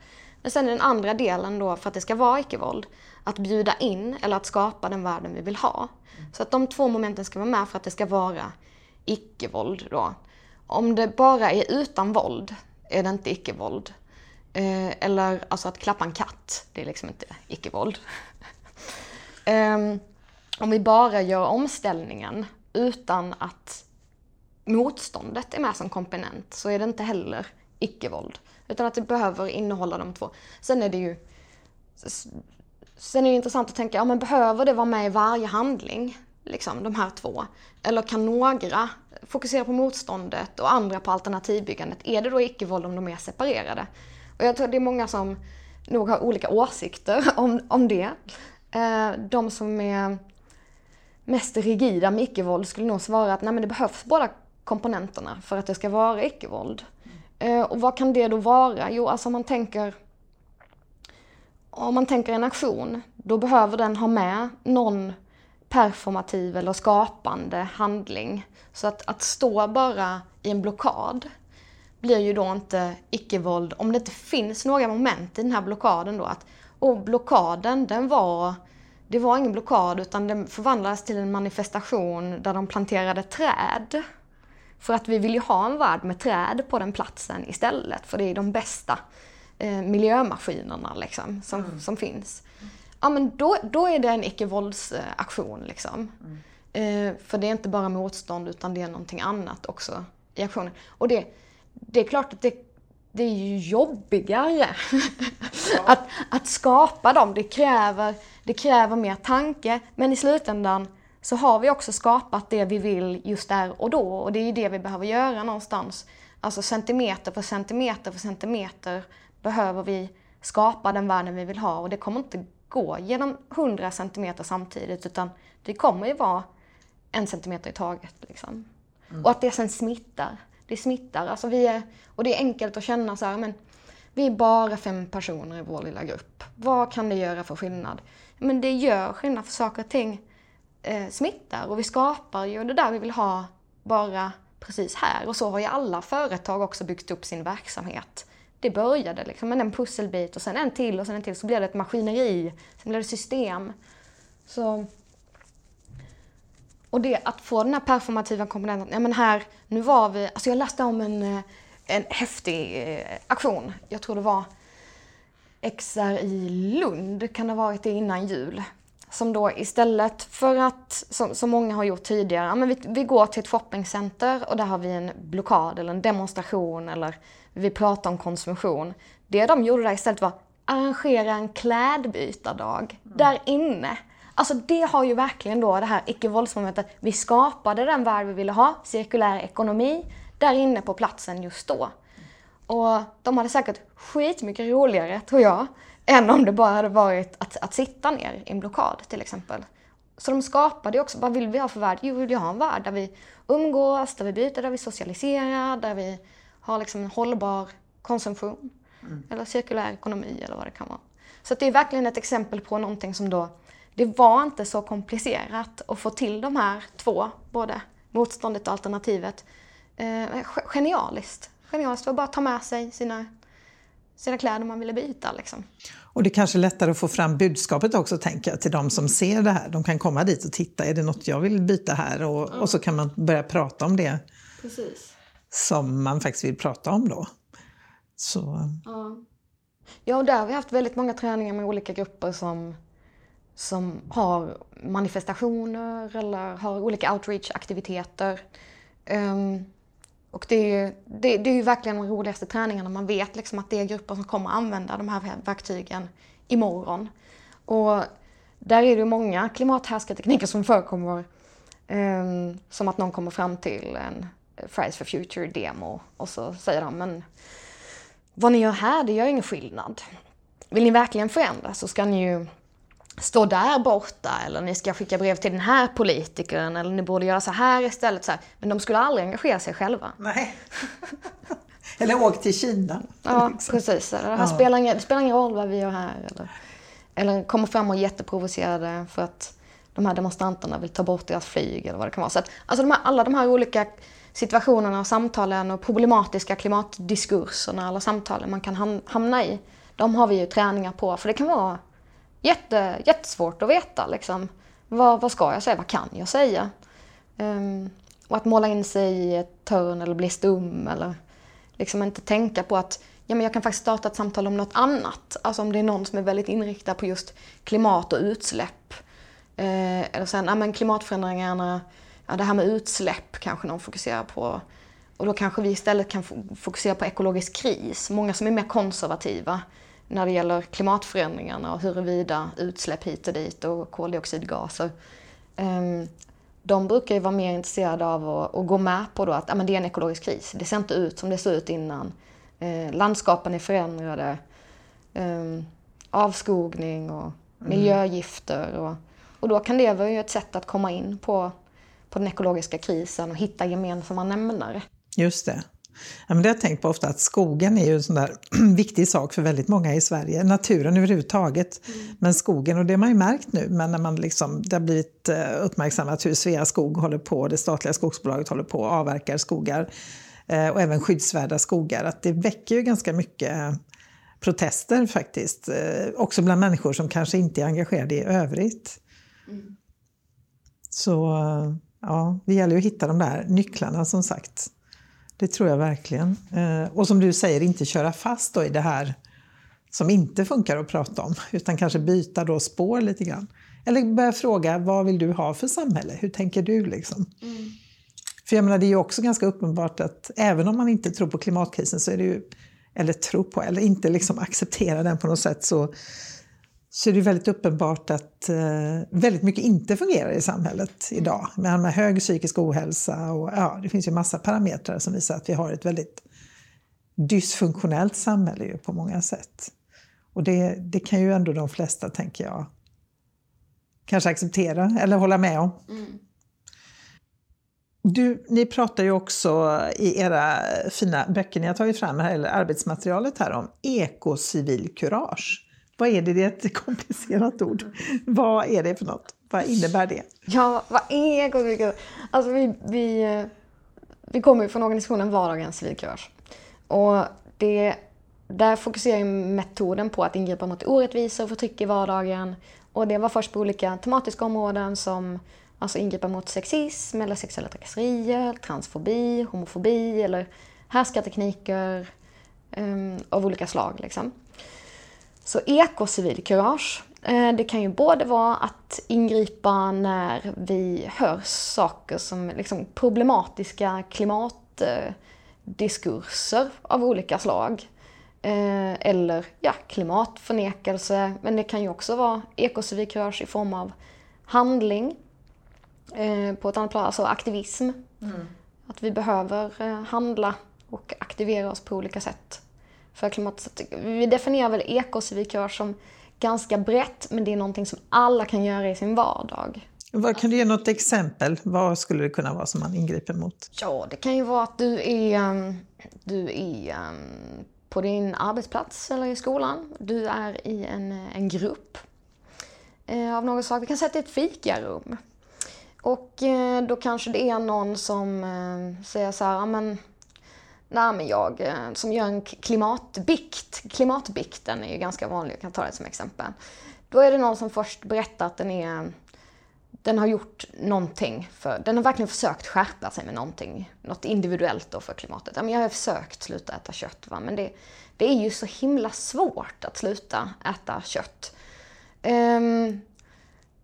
S1: Men sen är den andra delen då, för att det ska vara icke-våld, att bjuda in eller att skapa den världen vi vill ha. Så att de två momenten ska vara med för att det ska vara icke-våld då. Om det bara är utan våld är det inte icke-våld. Eh, eller alltså att klappa en katt, det är liksom inte icke-våld. eh, om vi bara gör omställningen utan att motståndet är med som komponent så är det inte heller icke-våld. Utan att det behöver innehålla de två. Sen är det ju Sen är det intressant att tänka, ja men behöver det vara med i varje handling? Liksom, de här två. Eller kan några fokusera på motståndet och andra på alternativbyggandet? Är det då icke-våld om de är separerade? Och jag tror det är många som nog har olika åsikter om, om det. Eh, de som är mest rigida med icke-våld skulle nog svara att nej men det behövs båda komponenterna för att det ska vara icke-våld. Eh, och vad kan det då vara? Jo, alltså om man tänker om man tänker en aktion, då behöver den ha med någon performativ eller skapande handling. Så att, att stå bara i en blockad blir ju då inte icke-våld om det inte finns några moment i den här blockaden då. Att, och blockaden, den var, det var ingen blockad utan den förvandlades till en manifestation där de planterade träd. För att vi vill ju ha en värld med träd på den platsen istället, för det är de bästa eh, miljömaskinerna liksom, som, mm. som finns. Ja men då, då är det en icke-våldsaktion liksom. Mm. Eh, för det är inte bara motstånd utan det är någonting annat också i aktionen. Och det, det är klart att det, det är ju jobbigare ja. att, att skapa dem. Det kräver, det kräver mer tanke men i slutändan så har vi också skapat det vi vill just där och då och det är ju det vi behöver göra någonstans. Alltså centimeter för centimeter för centimeter behöver vi skapa den världen vi vill ha och det kommer inte gå genom 100 centimeter samtidigt utan det kommer ju vara en centimeter i taget. Liksom. Mm. Och att det sen smittar. Det smittar. Alltså vi är, och det är enkelt att känna så här, men vi är bara fem personer i vår lilla grupp. Vad kan det göra för skillnad? Men det gör skillnad för saker och ting eh, smittar och vi skapar ju det där vi vill ha bara precis här. Och så har ju alla företag också byggt upp sin verksamhet det började liksom med en pusselbit och sen en till och sen en till så blev det ett maskineri, sen blev det system. Så, och det att få den här performativa komponenten, ja men här, nu var vi, alltså jag läste om en, eh, en häftig eh, aktion, jag tror det var XR i Lund, kan det ha varit det innan jul. Som då istället för att, som, som många har gjort tidigare, ja, men vi, vi går till ett shoppingcenter och där har vi en blockad eller en demonstration eller vi pratar om konsumtion. Det de gjorde där istället var arrangera en klädbytardag mm. där inne. Alltså det har ju verkligen då det här icke-våldsmomentet. Vi skapade den värld vi ville ha, cirkulär ekonomi, där inne på platsen just då. Och de hade säkert skitmycket roligare, tror jag, än om det bara hade varit att, att sitta ner i en blockad till exempel. Så de skapade ju också, vad vill vi ha för värld? Jo, vi vill ha en värld där vi umgås, där vi byter, där vi socialiserar, där vi har liksom en hållbar konsumtion. Mm. Eller cirkulär ekonomi eller vad det kan vara. Så det är verkligen ett exempel på någonting som då, det var inte så komplicerat att få till de här två, både motståndet och alternativet. Eh, genialiskt. Genialiskt att bara ta med sig sina, sina kläder man ville byta. Liksom.
S2: Och det är kanske är lättare att få fram budskapet också, tänker jag, till de som ser det här. De kan komma dit och titta, är det något jag vill byta här? Och, och så kan man börja prata om det
S1: Precis.
S2: som man faktiskt vill prata om då. Så,
S1: Ja. ja, och där har vi haft väldigt många träningar med olika grupper som, som har manifestationer eller har olika outreach-aktiviteter. Um, och det är, ju, det, det är ju verkligen de roligaste träningarna. Man vet liksom att det är grupper som kommer använda de här verktygen imorgon. Och där är det ju många klimathärskartekniker som förekommer. Um, som att någon kommer fram till en Fridays for Future-demo och så säger de men vad ni gör här, det gör ingen skillnad. Vill ni verkligen förändra så ska ni ju stå där borta eller ni ska skicka brev till den här politikern eller ni borde göra så här istället. Så här. Men de skulle aldrig engagera sig själva.
S2: nej. Eller åk till Kina.
S1: Ja,
S2: liksom.
S1: precis. Det, här
S2: Ja.
S1: spelar ingen, det spelar ingen roll vad vi gör här. Eller, eller kommer fram och är jätteprovocerade för att de här demonstranterna vill ta bort deras flyg eller vad det kan vara. Så att, alltså de här, alla de här olika situationerna och samtalen och problematiska klimatdiskurserna eller samtalen man kan ham- hamna i. De har vi ju träningar på. För det kan vara jätte, jättesvårt att veta liksom. Vad, vad ska jag säga? Vad kan jag säga? Um, och att måla in sig i ett hörn eller bli stum eller liksom inte tänka på att ja, men jag kan faktiskt starta ett samtal om något annat. Alltså om det är någon som är väldigt inriktad på just klimat och utsläpp. Eh, eller sen, ja men klimatförändringarna, ja det här med utsläpp kanske någon fokuserar på. Och då kanske vi istället kan fokusera på ekologisk kris. Många som är mer konservativa när det gäller klimatförändringarna och huruvida utsläpp hit och dit och koldioxidgaser. Ehm, de brukar ju vara mer intresserade av att, att gå med på då att ja, men det är en ekologisk kris. Det ser inte ut som det såg ut innan. Eh, landskapen är förändrade. Eh, avskogning och miljögifter. Och, och då kan det vara ett sätt att komma in på, på den ekologiska krisen och hitta gemensamma nämnare.
S2: Just det. Ja, men det har jag tänkt på ofta att skogen är ju en sån där viktig sak för väldigt många i Sverige. Naturen överhuvudtaget. Men skogen, och det har man ju märkt nu, men när man liksom, det har blivit eh, uppmärksammat hur Sveaskog håller på, det statliga skogsbolaget håller på och avverkar skogar eh, och även skyddsvärda skogar, att det väcker ju ganska mycket eh, protester faktiskt. Också bland människor som kanske inte är engagerade i övrigt. Så eh, ja, det gäller ju att hitta de där nycklarna som sagt. Det tror jag verkligen. Eh, och som du säger, inte köra fast då i det här som inte funkar att prata om, utan kanske byta då spår lite grann. Eller börja fråga, vad vill du ha för samhälle? Hur tänker du liksom? För jag menar, det är ju också ganska uppenbart att även om man inte tror på klimatkrisen så är det ju, eller tror på, eller inte liksom accepterar den på något sätt så, så är det väldigt uppenbart att eh, väldigt mycket inte fungerar i samhället idag. Med, med hög psykisk ohälsa och ja, det finns ju massa parametrar som visar att vi har ett väldigt dysfunktionellt samhälle ju på många sätt. Och det, det kan ju ändå de flesta, tänker jag, kanske acceptera eller hålla med om. Du, ni pratar ju också i era fina böcker ni har tagit fram här, eller arbetsmaterialet här om ekocivilkurage. Vad är det? Det är ett komplicerat ord. Vad är det för något? Vad innebär det?
S1: Ja, vad är ekocivilkurage? Alltså vi, vi, vi kommer ju från organisationen Vardagens civilkurage. Och det, där fokuserar metoden på att ingripa mot orättvisor och förtryck i vardagen. Och det var först på olika tematiska områden som alltså ingripa mot sexism eller sexuella trakasserier, transfobi, homofobi eller härskartekniker um, av olika slag. Liksom. Så ekocivilkurage, eh, det kan ju både vara att ingripa när vi hör saker som liksom problematiska klimatdiskurser av olika slag. Eh, Eller ja, klimatförnekelse. Men det kan ju också vara ekocivilkurage i form av handling eh, på ett annat plan, alltså aktivism. Att vi behöver eh, handla och aktivera oss på olika sätt för klimatet. Vi definierar väl ekocivilkurage som ganska brett, men det är någonting som alla kan göra i sin vardag.
S2: Vad, kan du ge något exempel? Vad skulle det kunna vara som man ingriper mot?
S1: Ja, det kan ju vara att du är, um, du är um, på din arbetsplats eller i skolan. Du är i en, en grupp eh, av något slag. Vi kan säga att det är ett fikarum. Och eh, då kanske det är någon som eh, säger så här, "Ja, men Nej, men jag eh, som gör en klimatbikt, klimatbikten är ju ganska vanlig, jag kan ta det som exempel. Då är det någon som först berättar att den är den har gjort någonting för, den har verkligen försökt skärpa sig med någonting, något individuellt då för klimatet. Ja, men jag har försökt sluta äta kött, va? men det, det är ju så himla svårt att sluta äta kött. Um,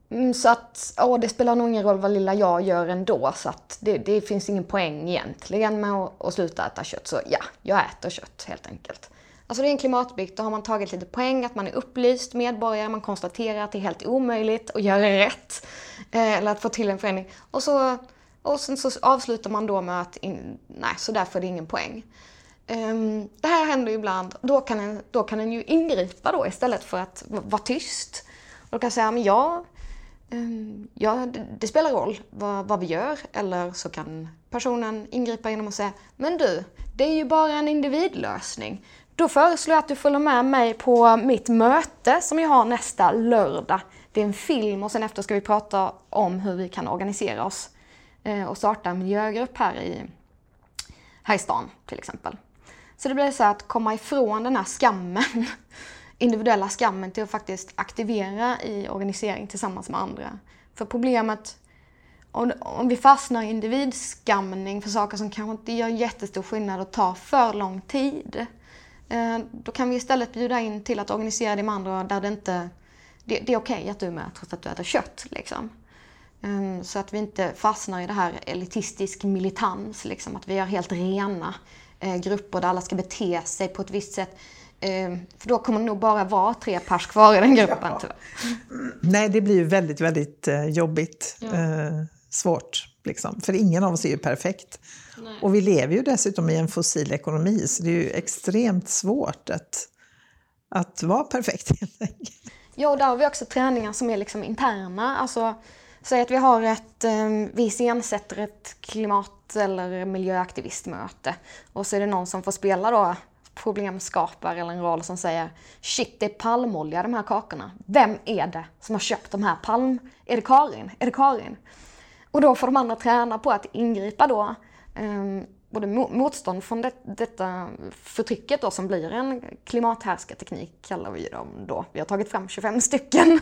S1: Mm, så att, åh, det spelar nog ingen roll vad lilla jag gör ändå, så att det, det finns ingen poäng egentligen med att, att sluta äta kött. Så ja, jag äter kött helt enkelt. Alltså det är en klimatbygd. då har man tagit lite poäng, att man är upplyst medborgare, man konstaterar att det är helt omöjligt att göra rätt, eh, eller att få till en förändring. Och, så, och sen så avslutar man då med att, in, nej, så därför är det ingen poäng. Um, det här händer ju ibland, då kan, en, då kan en ju ingripa då istället för att vara tyst. Och då kan jag säga, men ja, Ehm, ja det, spelar roll vad, vad vi gör. Eller så kan personen ingripa genom att säga, men du, det är ju bara en individlösning. Då föreslår jag att du följer med mig på mitt möte som jag har nästa lördag. Det är en film och sen efter ska vi prata om hur vi kan organisera oss eh, och starta en miljögrupp här i, här i stan till exempel. Så det blir så att komma ifrån den här skammen, individuella skammen till att faktiskt aktivera i organisering tillsammans med andra. För problemet om, vi fastnar i individskamning för saker som kanske inte gör jättestor skillnad och tar för lång tid eh, då kan vi istället bjuda in till att organisera det med andra där det inte... Det, det är okej okay att du är med trots att du äter kött. Liksom. Ehm, så att vi inte fastnar i det här elitistisk militans, liksom, att vi är helt rena eh, grupper där alla ska bete sig på ett visst sätt. För då kommer det nog bara vara tre pers kvar i den gruppen. Ja.
S2: Nej, det blir ju väldigt, väldigt jobbigt. Ja. Svårt, liksom. för ingen av oss är ju perfekt. Nej. Och vi lever ju dessutom i en fossil ekonomi så det är ju extremt svårt att, att vara perfekt helt enkelt.
S1: Ja, och där har vi också träningar som är liksom interna. Alltså, säg att vi har ett, vi iscensätter ett klimat eller miljöaktivistmöte och så är det någon som får spela då problemskapare eller en roll som säger Shit, det är palmolja de här kakorna. Vem är det som har köpt de här palm... Är det Karin? Är det Karin? Och då får de andra träna på att ingripa då eh, både motstånd från det, detta förtrycket då som blir en klimathärskarteknik kallar vi dem då. Vi har tagit fram 25 stycken.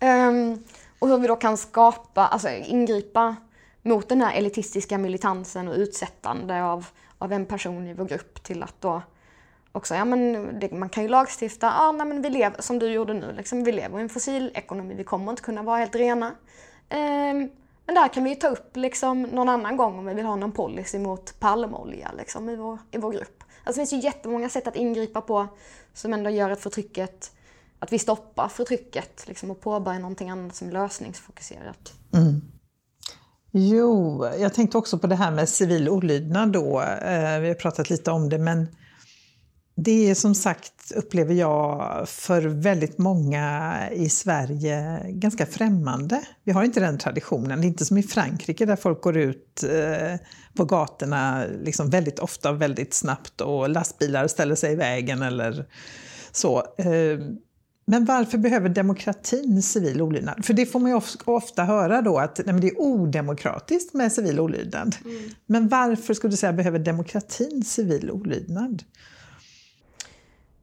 S1: um, och hur vi då kan skapa, alltså ingripa mot den här elitistiska militansen och utsättande av, av en person i vår grupp till att då också, ja men det, man kan ju lagstifta, ja ah, nej, men vi lever, som du gjorde nu, liksom, vi lever i en fossilekonomi, vi kommer inte kunna vara helt rena. Ehm, men där kan vi ju ta upp liksom någon annan gång om vi vill ha någon policy mot palmolja liksom, i, vår, i vår grupp. Alltså det finns ju jättemånga sätt att ingripa på som ändå gör att förtrycket, att vi stoppar förtrycket liksom, och påbörjar någonting annat som är lösningsfokuserat. Mm.
S2: Jo, jag tänkte också på det här med civil olydnad då. Eh, vi har pratat lite om det, men det är som sagt, upplever jag, för väldigt många i Sverige ganska främmande. Vi har inte den traditionen. Det är inte som i Frankrike där folk går ut eh, på gatorna liksom väldigt ofta och väldigt snabbt och lastbilar ställer sig i vägen eller så. Eh, men varför behöver demokratin civil olydnad? För det får man ju ofta höra då att nej, det är odemokratiskt med civil olydnad. Mm. Men varför skulle du säga behöver demokratin civil olydnad?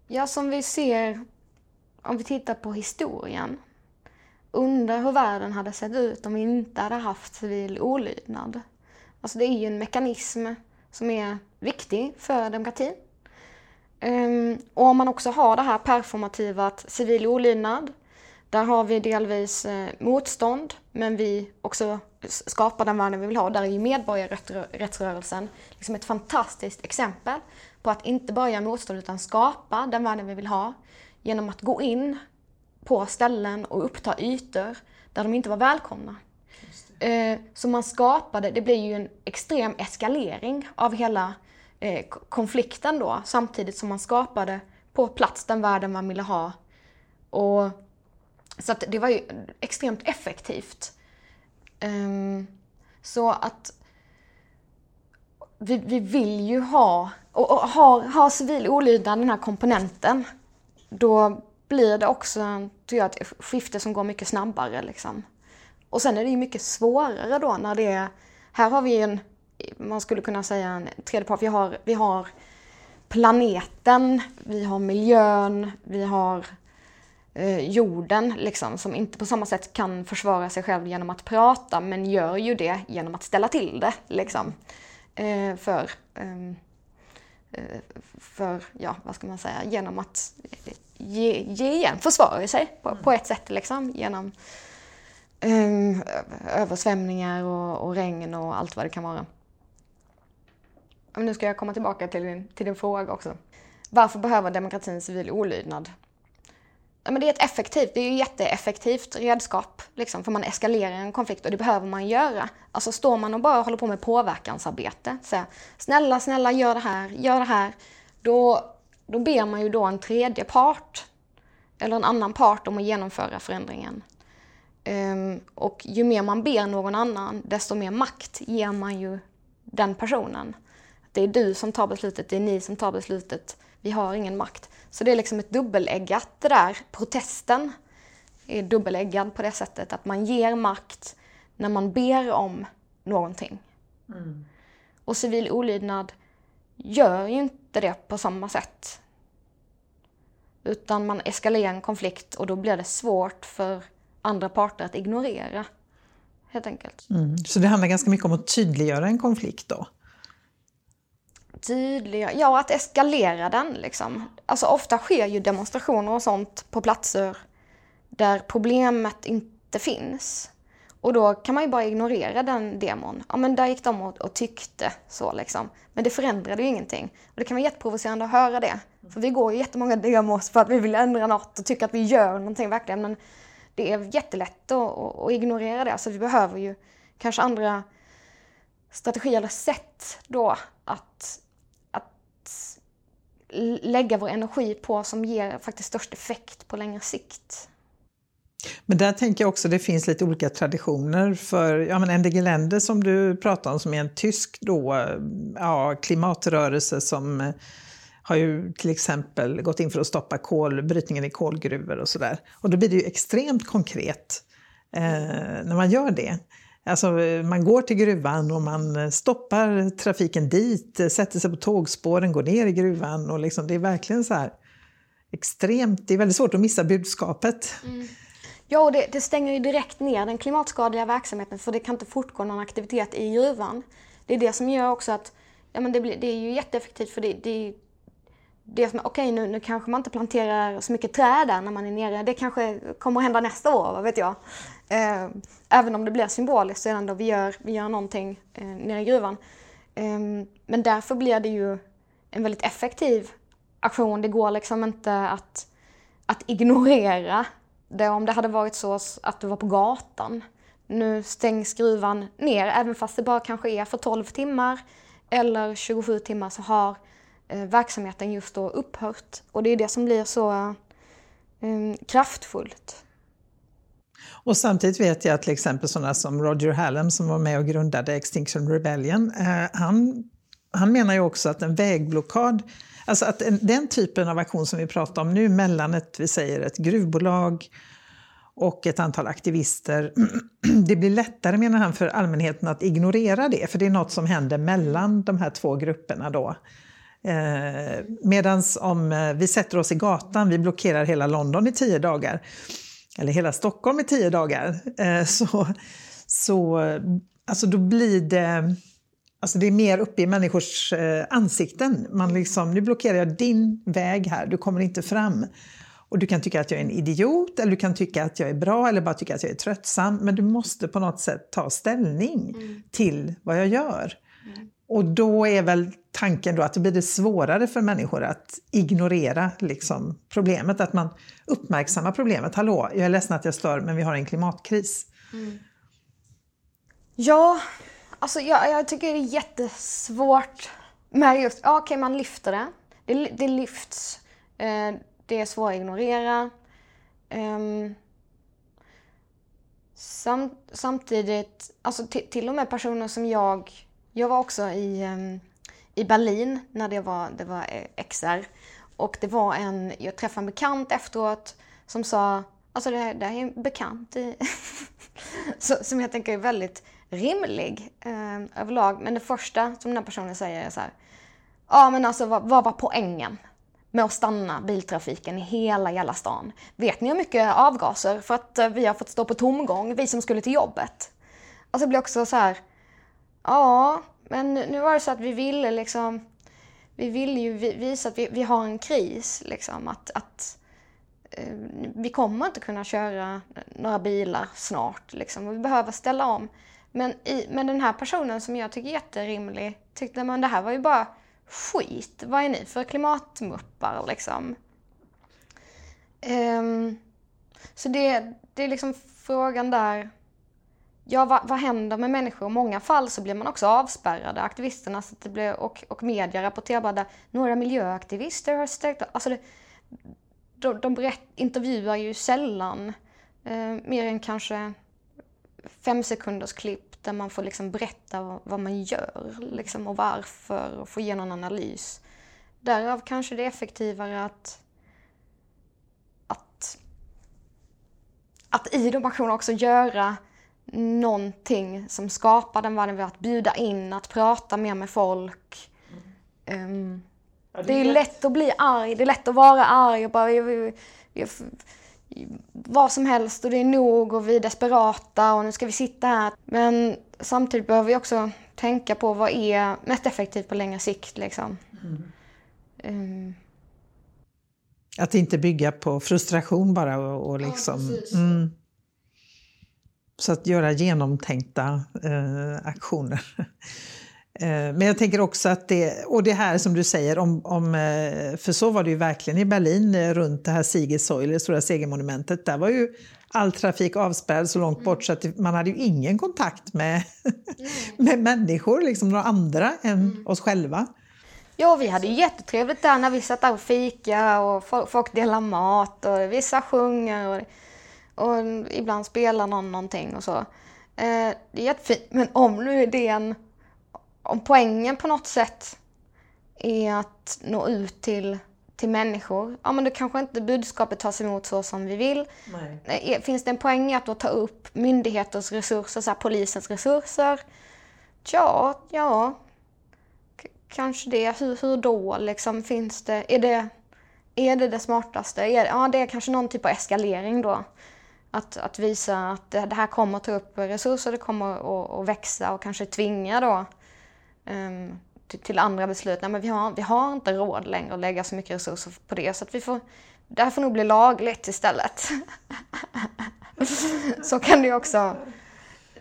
S1: Ja, som vi ser om vi tittar på historien. Undrar hur världen hade sett ut om vi inte hade haft civil olydnad. Alltså det är ju en mekanism som är viktig för demokratin. Um, och om man också har det här performativa att civil olydnad, där har vi delvis eh, motstånd, men vi också skapar den världen vi vill ha. Där är ju medborgarrättsrörelsen liksom ett fantastiskt exempel på att inte bara göra motstånd utan skapa den världen vi vill ha genom att gå in på ställen och uppta ytor där de inte var välkomna. Eh, så man skapade, det blir ju en extrem eskalering av hela eh, konflikten då samtidigt som man skapade på plats den världen man ville ha. Och, så att det var ju extremt effektivt. Um, så att vi, vi vill ju ha, och, och har, har civil olydnad den här komponenten, då blir det också tror jag, ett skifte som går mycket snabbare. Liksom. Och sen är det ju mycket svårare då när det är, här har vi en man skulle kunna säga en tredje part. Vi har, vi har planeten, vi har miljön, vi har eh, jorden liksom, som inte på samma sätt kan försvara sig själv genom att prata men gör ju det genom att ställa till det. Liksom. Eh, för, ehm, eh, för, ja vad ska man säga, genom att eh, ge, ge igen, försvara sig på, på ett sätt liksom. Genom ehm, översvämningar och, och regn och allt vad det kan vara. Men nu ska jag komma tillbaka till din, till din fråga också. Varför behöver demokratin civil olydnad? Ja, men det är ett effektivt, det är ju jätteeffektivt redskap liksom, för man eskalerar en konflikt och det behöver man göra. Alltså står man och bara håller på med påverkansarbete, så snälla, snälla gör det här, gör det här, då, då ber man ju då en tredje part eller en annan part om att genomföra förändringen. Um, och ju mer man ber någon annan, desto mer makt ger man ju den personen. Det är du som tar beslutet, det är ni som tar beslutet. Vi har ingen makt. Så det är liksom ett dubbeläggat det där. Protesten är dubbeläggad på det sättet att man ger makt när man ber om någonting. Mm. Och civil olydnad gör ju inte det på samma sätt. Utan man eskalerar en konflikt och då blir det svårt för andra parter att ignorera. Helt enkelt.
S2: Mm. Så det handlar ganska mycket om att tydliggöra en konflikt då?
S1: Tydliggöra, ja att eskalera den liksom. Alltså ofta sker ju demonstrationer och sånt på platser där problemet inte finns. Och då kan man ju bara ignorera den demon. Ja men där gick de och, och tyckte så liksom. Men det förändrade ju ingenting. Och det kan vara jätteprovocerande att höra det. För vi går ju jättemånga demos för att vi vill ändra något och tycker att vi gör någonting verkligen. Men det är jättelätt att, att, ignorera det. Så vi behöver ju kanske andra strategier eller sätt då att lägga vår energi på som ger faktiskt störst effekt på längre sikt.
S2: Men där tänker jag också det finns lite olika traditioner för ja, men NDG Länder som du pratar om som är en tysk då, ja, klimatrörelse som eh, har ju till exempel gått in för att stoppa kolbrytningen i kolgruvor och sådär. Och då blir det ju extremt konkret eh, när man gör det. Alltså man går till gruvan och man eh, stoppar trafiken dit, eh, sätter sig på tågspåren, går ner i gruvan och liksom, det är verkligen så här extremt, det är väldigt svårt att missa budskapet. Mm.
S1: Ja, och det, det, stänger ju direkt ner den klimatskadliga verksamheten för det kan inte fortgå någon aktivitet i gruvan. Det är det som gör också att ja, men det, blir, det är ju jätteeffektivt för det, det, det som, okej okay, nu, nu kanske man inte planterar så mycket träd där när man är nere. Det kanske kommer att hända nästa år, vad vet jag. Eh, även om det blir symboliskt så är det ändå vi gör, vi gör någonting eh, nere i gruvan. Eh, men därför blir det ju en väldigt effektiv aktion. Det går liksom inte att, att ignorera det om det hade varit så att du var på gatan. Nu stängs gruvan ner, även fast det bara kanske är för 12 timmar eller 27 timmar så har eh, verksamheten just då upphört. Och det är det som blir så eh, kraftfullt.
S2: Och samtidigt vet jag att till exempel sådana som Roger Hallam som var med och grundade Extinction Rebellion, eh, han, han menar ju också att en vägblockad, alltså att en, den typen av aktion som vi pratar om nu mellan ett, vi säger ett gruvbolag och ett antal aktivister. Det blir lättare, menar han, för allmänheten att ignorera det, för det är något som händer mellan de här två grupperna då. Eh, Medan om eh, vi sätter oss i gatan, vi blockerar hela London i tio dagar, eller hela Stockholm i tio dagar, eh, så, så alltså då blir det Alltså det är mer uppe i människors eh, ansikten. Man liksom, nu blockerar jag din väg här, du kommer inte fram. Och du kan tycka att jag är en idiot, eller du kan tycka att jag är bra, eller bara tycka att jag är tröttsam. Men du måste på något sätt ta ställning mm. till vad jag gör. Och då är väl tanken då att det blir det svårare för människor att ignorera liksom, problemet, att man uppmärksammar problemet. Hallå, jag är ledsen att jag stör, men vi har en klimatkris. Mm.
S1: Ja, alltså jag, jag, tycker det är jättesvårt med just, ja, okej okay, man lyfter det, det, det lyfts, eh, det är svårt att ignorera. Um, samt, samtidigt, alltså till och med personer som jag jag var också i, ehm, i Berlin när det var, det var eh, XR. Och det var en, jag träffade en bekant efteråt som sa, alltså det, det här är en bekant i, som jag tänker är väldigt rimlig eh, överlag. Men det första som den här personen säger är så här. Ja men alltså vad, vad var poängen med att stanna biltrafiken i hela jävla stan? Vet ni hur mycket avgaser för att eh, vi har fått stå på tomgång, vi som skulle till jobbet? Alltså det blir också så här. Ja, men nu var det så att vi ville liksom vi ville ju visa att vi, vi har en kris. Liksom, att, att eh, vi kommer inte kunna köra några bilar snart. Liksom, och vi behöver ställa om. Men, i, men den här personen som jag tycker är jätterimlig tyckte att det här var ju bara skit. Vad är ni för klimatmuppar liksom? Um, så det, det är liksom frågan där. Ja, vad, vad händer med människor? I många fall så blir man också avspärrade. Aktivisterna så det blir, och, och media rapporterar bara att några miljöaktivister har stängt Alltså det, de, de berätt, intervjuar ju sällan eh, mer än kanske fem sekunders klipp där man får liksom berätta vad, vad man gör liksom, och varför och få ge någon analys. Därav kanske det är effektivare att, att i de aktionerna också göra någonting som skapar den världen, att bjuda in, att prata mer med folk. Mm. Um, ja, det, är lätt. lätt att bli arg, det är lätt att vara arg och bara vad som helst och det är nog och vi är desperata och nu ska vi sitta här. Men samtidigt behöver vi också tänka på vad är mest effektivt på längre sikt liksom. Mm. Um.
S2: Att inte bygga på frustration bara och, och liksom... Ja. Så att göra genomtänkta eh, aktioner. Eh, men jag tänker också att det, och det här som du säger, om, om, eh, för så var det ju verkligen i Berlin eh, runt det här Siegessäule, det stora segermonumentet. Där var ju all trafik avspärrad så långt bort så att man hade ju ingen kontakt med, med människor, liksom några andra än mm. oss själva.
S1: Ja, vi hade ju jättetrevligt där när vi satt där och fika och folk delade mat och vissa sjunger. Och och ibland spelar någon någonting och så. Eh, det är jättefint, men om nu idén, om poängen på något sätt är att nå ut till, till människor, ja men då kanske inte budskapet tas emot så som vi vill. Nej. Eh, finns det en poäng i att då ta upp myndigheters resurser, så här, polisens resurser? Ja, ja, kanske det. Hur, hur då? Liksom, finns det, är, det, är det det smartaste? Är, ja, det är kanske någon typ av eskalering då. Att, att visa att det, det här kommer att ta upp resurser, det kommer att, att växa och kanske tvinga då um, till, till, andra beslut. Nej, men vi har, vi har inte råd längre att lägga så mycket resurser på det så att vi får, det här får nog bli lagligt istället. så kan det ju också...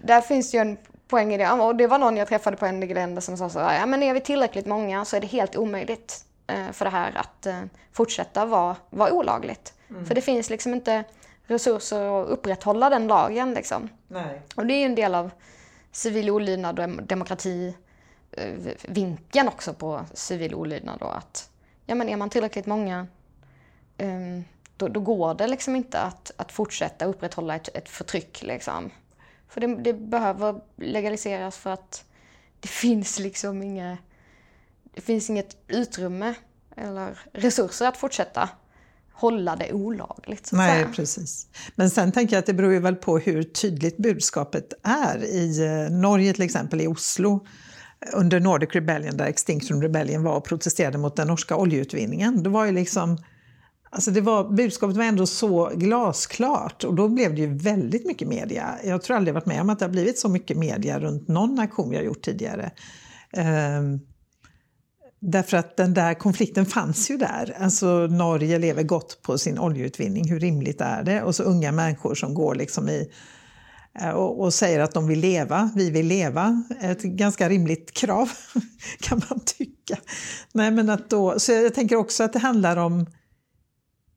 S1: Där finns ju en poäng i det. Och det var någon jag träffade på en länder som sa så här, ja men är vi tillräckligt många så är det helt omöjligt eh, för det här att eh, fortsätta vara, vara olagligt. Mm. För det finns liksom inte resurser att upprätthålla den lagen. Liksom. Nej. Och det är ju en del av civil olydnad och demokrati eh, vinkeln också på civil olydnad. Då, att, ja, men är man tillräckligt många um, då, då, går det liksom inte att, att fortsätta upprätthålla ett, ett förtryck. Liksom. För det, det, behöver legaliseras för att det finns liksom inga, det finns inget utrymme eller resurser att fortsätta hålla det olagligt. Så
S2: Nej, precis. Men sen tänker jag att det beror ju väl på hur tydligt budskapet är. I eh, Norge till exempel, i Oslo, under Nordic Rebellion, där Extinction Rebellion var och protesterade mot den norska oljeutvinningen. Det var ju liksom... Alltså det var, budskapet var ändå så glasklart och då blev det ju väldigt mycket media. Jag tror aldrig jag varit med om att det har blivit så mycket media runt någon aktion vi har gjort tidigare. Um, Därför att den där konflikten fanns ju där. Alltså Norge lever gott på sin oljeutvinning, hur rimligt är det? Och så unga människor som går liksom i eh, och, och, säger att de vill leva, vi vill leva. Ett ganska rimligt krav kan man tycka. Nej, men att då, så jag tänker också att det handlar om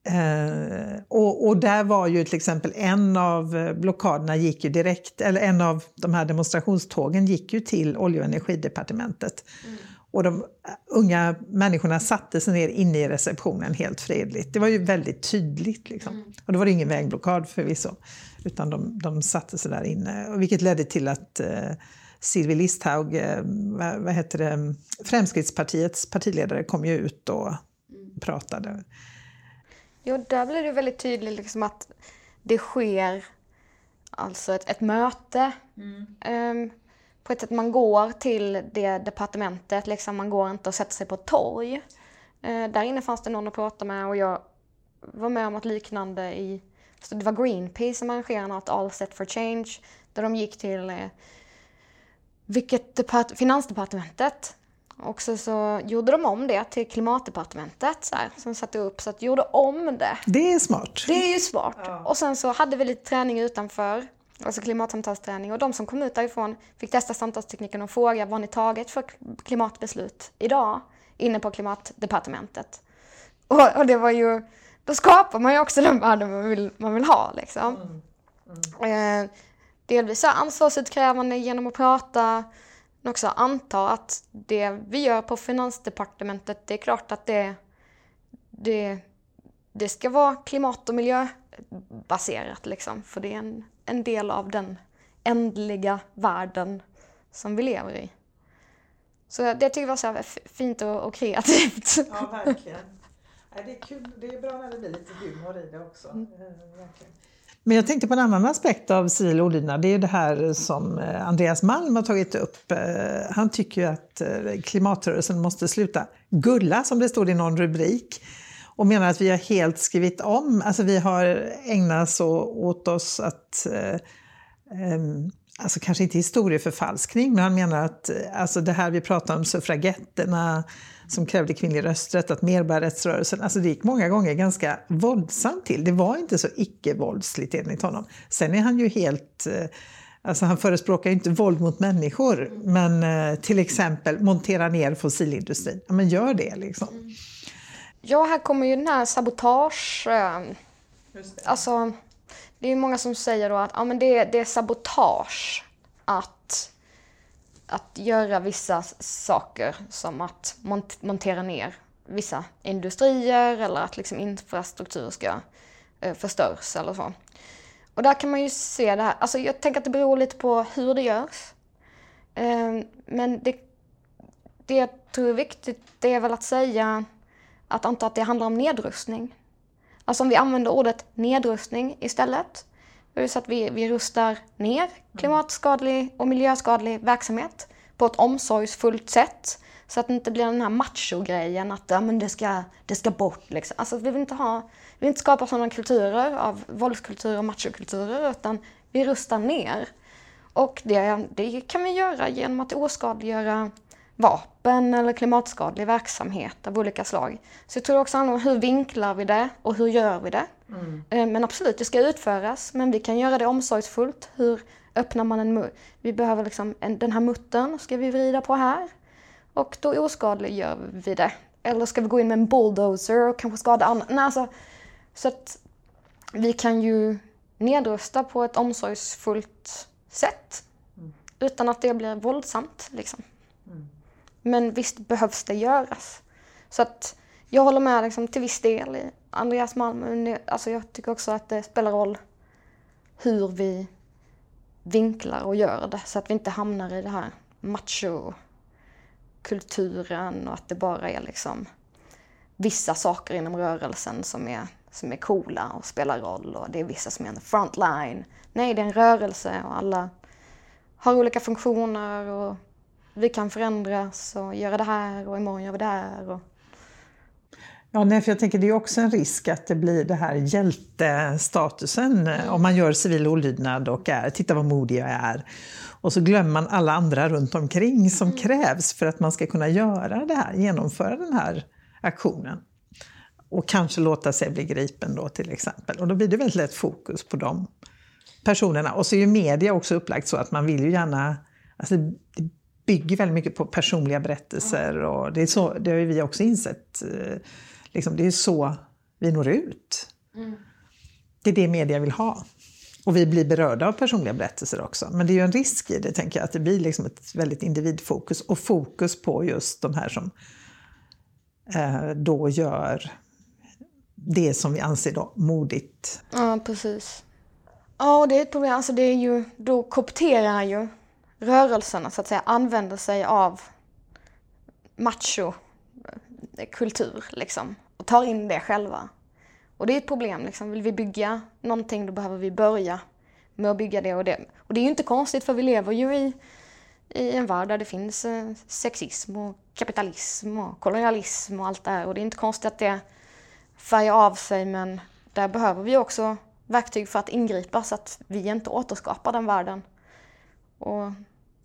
S2: eh, och, och, där var ju till exempel en av eh, blockaderna gick ju direkt, eller en av de här demonstrationstågen gick ju till olje och energidepartementet. Mm. Och de unga människorna satte sig ner inne i receptionen helt fredligt. Det var ju väldigt tydligt. Liksom. Mm. Och då var det ingen vägblockad förvisso. Utan de, de satte sig där inne. Vilket ledde till att eh, Silvi Listhaug, eh, vad, vad heter det, Fremskrittspartiets partiledare kom ju ut och mm. pratade.
S1: Jo, där blev det väldigt tydligt liksom att det sker alltså ett, ett möte. Mm. Um, på ett sätt man går till det departementet, liksom man går inte och sätter sig på ett torg. Uh, där inne fanns det någon att prata med och jag var med om något liknande i, så det var Greenpeace som arrangerade något All Set for Change, där de gick till uh, vilket depart- Finansdepartementet och så, så gjorde de om det till klimatdepartementet så här, som satte upp så att gjorde om det.
S2: Det är smart.
S1: Det är ju smart. Ja. Och sen så hade vi lite träning utanför, alltså klimatsamtalsträning och de som kom ut därifrån fick testa samtalstekniken och fråga vad ni tagit för klimatbeslut idag inne på klimatdepartementet. Och, och det var ju, då skapar man ju också den världen man vill, man vill ha liksom. Mm. Mm. Eh, delvis ansvarsutkrävande genom att prata, men också anta att det vi gör på Finansdepartementet, det är klart att det, det, det ska vara klimat och miljöbaserat liksom. För det är en, en del av den ändliga världen som vi lever i. Så det tycker jag var så fint och, och kreativt.
S2: Ja, verkligen. Det är kul. Det är bra när det blir lite humor i det också. Mm. Verkligen. Men jag tänkte på en annan aspekt av civil olydnad. Det är det här som eh, Andreas Malm har tagit upp. Eh, han tycker ju att eh, klimatrörelsen måste sluta gulla, som det står i någon rubrik. Och menar att vi har helt skrivit om, alltså vi har ägnat så åt oss att eh, Alltså kanske inte historieförfalskning, men han menar att eh, alltså det här vi pratar om, suffragetterna, som krävde kvinnlig rösträtt, att medborgarrättsrörelsen, alltså det gick många gånger ganska våldsamt till. Det var inte så icke-våldsligt enligt honom. Sen är han ju helt eh, Alltså han förespråkar ju inte våld mot människor, men till exempel montera ner fossilindustrin. Ja, men gör det liksom. Mm.
S1: Ja, här kommer ju den här sabotage... Eh, det. Alltså, det är många som säger då att ja, men det, det är sabotage att att göra vissa saker som att mont montera ner vissa industrier eller att liksom infrastruktur ska eh, förstörs eller så. Och där kan man ju se det här, alltså jag tänker att det beror lite på hur det görs. Eh, men det, det jag tror är viktigt, det är väl att säga att anta att det handlar om nedrustning. Alltså om vi använder ordet nedrustning istället, det är så att vi, vi rustar ner klimatskadlig och miljöskadlig verksamhet på ett omsorgsfullt sätt. Så att det inte blir den här macho-grejen att ja, men det, ska, det ska bort. Liksom. Alltså, vi, vill inte ha, vi vill inte skapa sådana kulturer av våldskulturer och machokulturer utan vi rustar ner. Och det, det kan vi göra genom att oskadliggöra vapen eller klimatskadlig verksamhet av olika slag. Så jag tror också handlar om hur vinklar vi det och hur gör vi det. Mm. Eh, men absolut, det ska utföras, men vi kan göra det omsorgsfullt. Hur öppnar man en Vi behöver liksom, en, den här muttern ska vi vrida på här. Och då oskadliggör vi det. Eller ska vi gå in med en bulldozer och kanske skada andra? Nej, alltså, så att vi kan ju nedrusta på ett omsorgsfullt sätt. Mm. Utan att det blir våldsamt. Liksom. Men visst behövs det göras. Så att jag håller med liksom, till viss del i Andreas Malm. Alltså, jag tycker också att det spelar roll hur vi vinklar och gör det så att vi inte hamnar i det här machokulturen och att det bara är liksom vissa saker inom rörelsen som är, som är coola och spelar roll och det är vissa som är en frontline. Nej, det är en rörelse och alla har olika funktioner och vi kan förändras och göra det här och imorgon gör vi det här. Och...
S2: Ja, nej, för jag tänker det är också en risk att det blir det här hjältestatusen mm. om man gör civil olydnad och är “titta vad modig jag är” och så glömmer man alla andra runt omkring som mm. krävs för att man ska kunna göra det här, genomföra den här aktionen. Och kanske låta sig bli gripen då till exempel. Och då blir det väldigt lätt fokus på de personerna. Och så är ju media också upplagt så att man vill ju gärna, alltså det bygger väldigt mycket på personliga berättelser och det, är så, det har ju vi också insett eh, Liksom, det är så vi når ut. Mm. Det är det media vill ha. Och vi blir berörda av personliga berättelser också. Men det är ju en risk i det, tänker jag, att det blir liksom ett väldigt individfokus och fokus på just de här som eh, då gör det som vi anser då modigt.
S1: Ja, precis. Ja, det är ett problem. Alltså det är ju, då kopterar ju rörelserna, så att säga, använder sig av machokultur eh, liksom. Och tar in det själva. Och det är ett problem liksom. Vill vi bygga någonting då behöver vi börja med att bygga det och det. Och det är ju inte konstigt för vi lever ju i, i en värld där det finns eh, sexism och kapitalism och kolonialism och allt det här. Och det är inte konstigt att det färgar av sig men där behöver vi också verktyg för att ingripa så att vi inte återskapar den världen. Och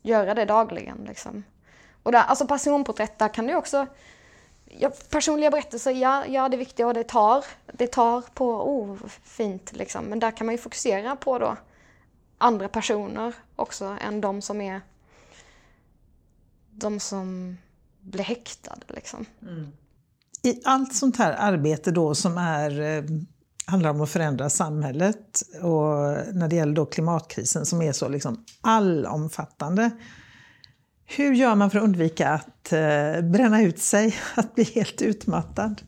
S1: göra det dagligen liksom. Och där, alltså personporträtt, där kan du också ja, personliga berättelser, ja, ja det är viktigt och det tar, det tar på, oh fint liksom. Men där kan man ju fokusera på då andra personer också än de som är de som blir häktade liksom. Mm.
S2: I allt sånt här arbete då som är eh, handlar om att förändra samhället och när det gäller då klimatkrisen som är så liksom allomfattande. Hur gör man för att undvika att eh, bränna ut sig, att bli helt utmattad?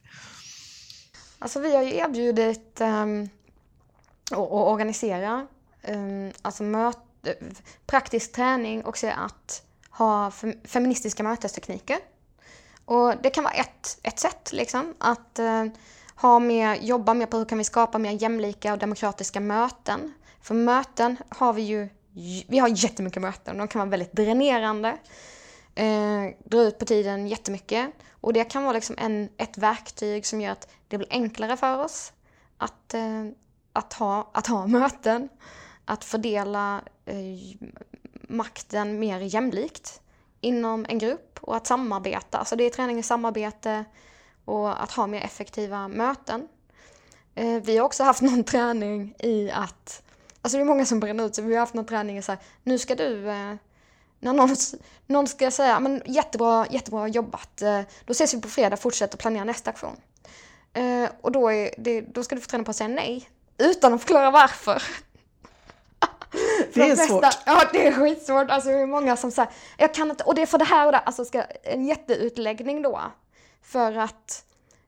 S1: Alltså vi har ju erbjudit um, och, och organisera um, alltså möt, praktisk träning och se att ha feministiska mötestekniker. Och det kan vara ett, ett sätt liksom att uh, ha mer, jobba mer på hur kan vi skapa mer jämlika och demokratiska möten. För möten har vi ju, vi har jättemycket möten, de kan vara väldigt dränerande. Eh, dra ut på tiden jättemycket. Och det kan vara liksom en, ett verktyg som gör att det blir enklare för oss att, eh, att, ha, att ha möten. Att fördela eh, makten mer jämlikt inom en grupp och att samarbeta. Alltså det är träning i samarbete, och att ha mer effektiva möten. Eh, vi har också haft någon träning i att, alltså det är många som bränner ut sig, vi har haft någon träning i så här, nu ska du, eh, när någon, någon ska säga, men jättebra, jättebra jobbat, eh, då ses vi på fredag, fortsätt att planera nästa aktion. Och då, det, då ska du få träna på att säga nej, utan att förklara varför.
S2: Det är svårt.
S1: Ja, det är skitsvårt. Alltså det är många som säger, jag kan inte, och det är för det här och det, alltså ska, en jätteutläggning då. För att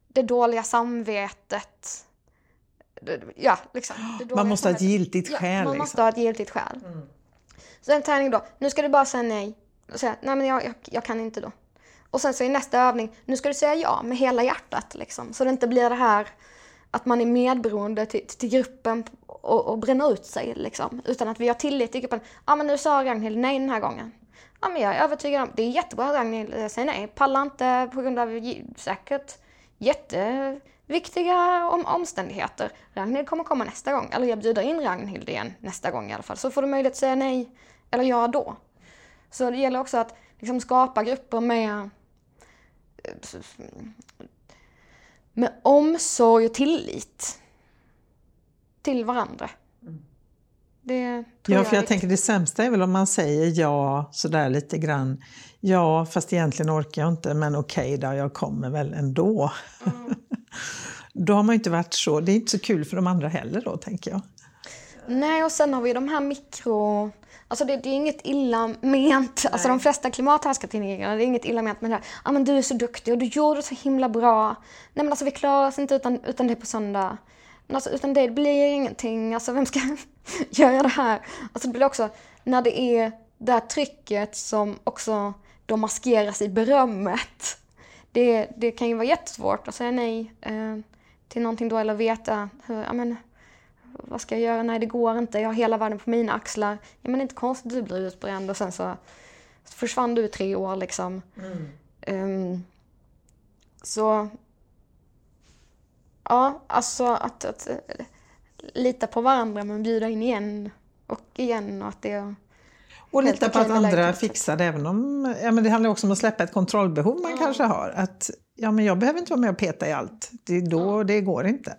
S1: det dåliga samvetet Ja, liksom.
S2: Man måste ha ett giltigt skäl. Ja,
S1: man
S2: liksom.
S1: måste ha ett giltigt skäl. Mm. Så en träning då, nu ska du bara säga nej. Och säga, nej men jag, jag, jag, kan inte då. Och sen så i nästa övning, nu ska du säga ja med hela hjärtat liksom. Så det inte blir det här att man är medberoende till, till gruppen och, och bränner ut sig liksom. Utan att vi har tillit till gruppen. Ja men nu sa Ragnhild nej den här gången. Ja, men jag är övertygad om, det är jättebra Ragnhild eh, säger nej. Pallar inte på grund av säkert jätteviktiga om, omständigheter. Ragnhild kommer komma nästa gång. Eller jag bjuder in Ragnhild igen nästa gång i alla fall. Så får du möjlighet att säga nej eller ja då. Så det gäller också att liksom skapa grupper med eh, med omsorg och tillit till varandra.
S2: Det tror ja, för jag, jag tänker det sämsta är väl om man säger ja sådär lite grann. Ja, fast egentligen orkar jag inte, men okej då, jag kommer väl ändå. Mm. då har man inte varit så, det är inte så kul för de andra heller då, tänker jag.
S1: Nej, och sen har vi de här mikro... Alltså det, det är inget illa ment. Nej. Alltså de flesta klimathärskartidningarna, det är inget illa ment med det här. Ah, men du är så duktig och du gjorde så himla bra. Nej men alltså vi klarar oss inte utan, utan det på söndag. Alltså, utan det blir ingenting. Alltså vem ska göra det här? Alltså det blir också när det är det här trycket som också då maskeras i berömmet. Det, det kan ju vara jättesvårt att säga nej eh, till någonting då eller veta hur, ja men, vad ska jag göra? Nej det går inte, jag har hela världen på mina axlar. Ja men det är inte konstigt du blir utbränd och sen så försvann du i tre år liksom. Mm. Um, så Ja, alltså att, att eh, lita på varandra men bjuda in igen och igen och att det
S2: och lita på att andra fixar det även om, ja men det handlar också om att släppa ett kontrollbehov man ja. kanske har. Att ja men jag behöver inte vara med och peta i allt, det, då, ja. det går inte.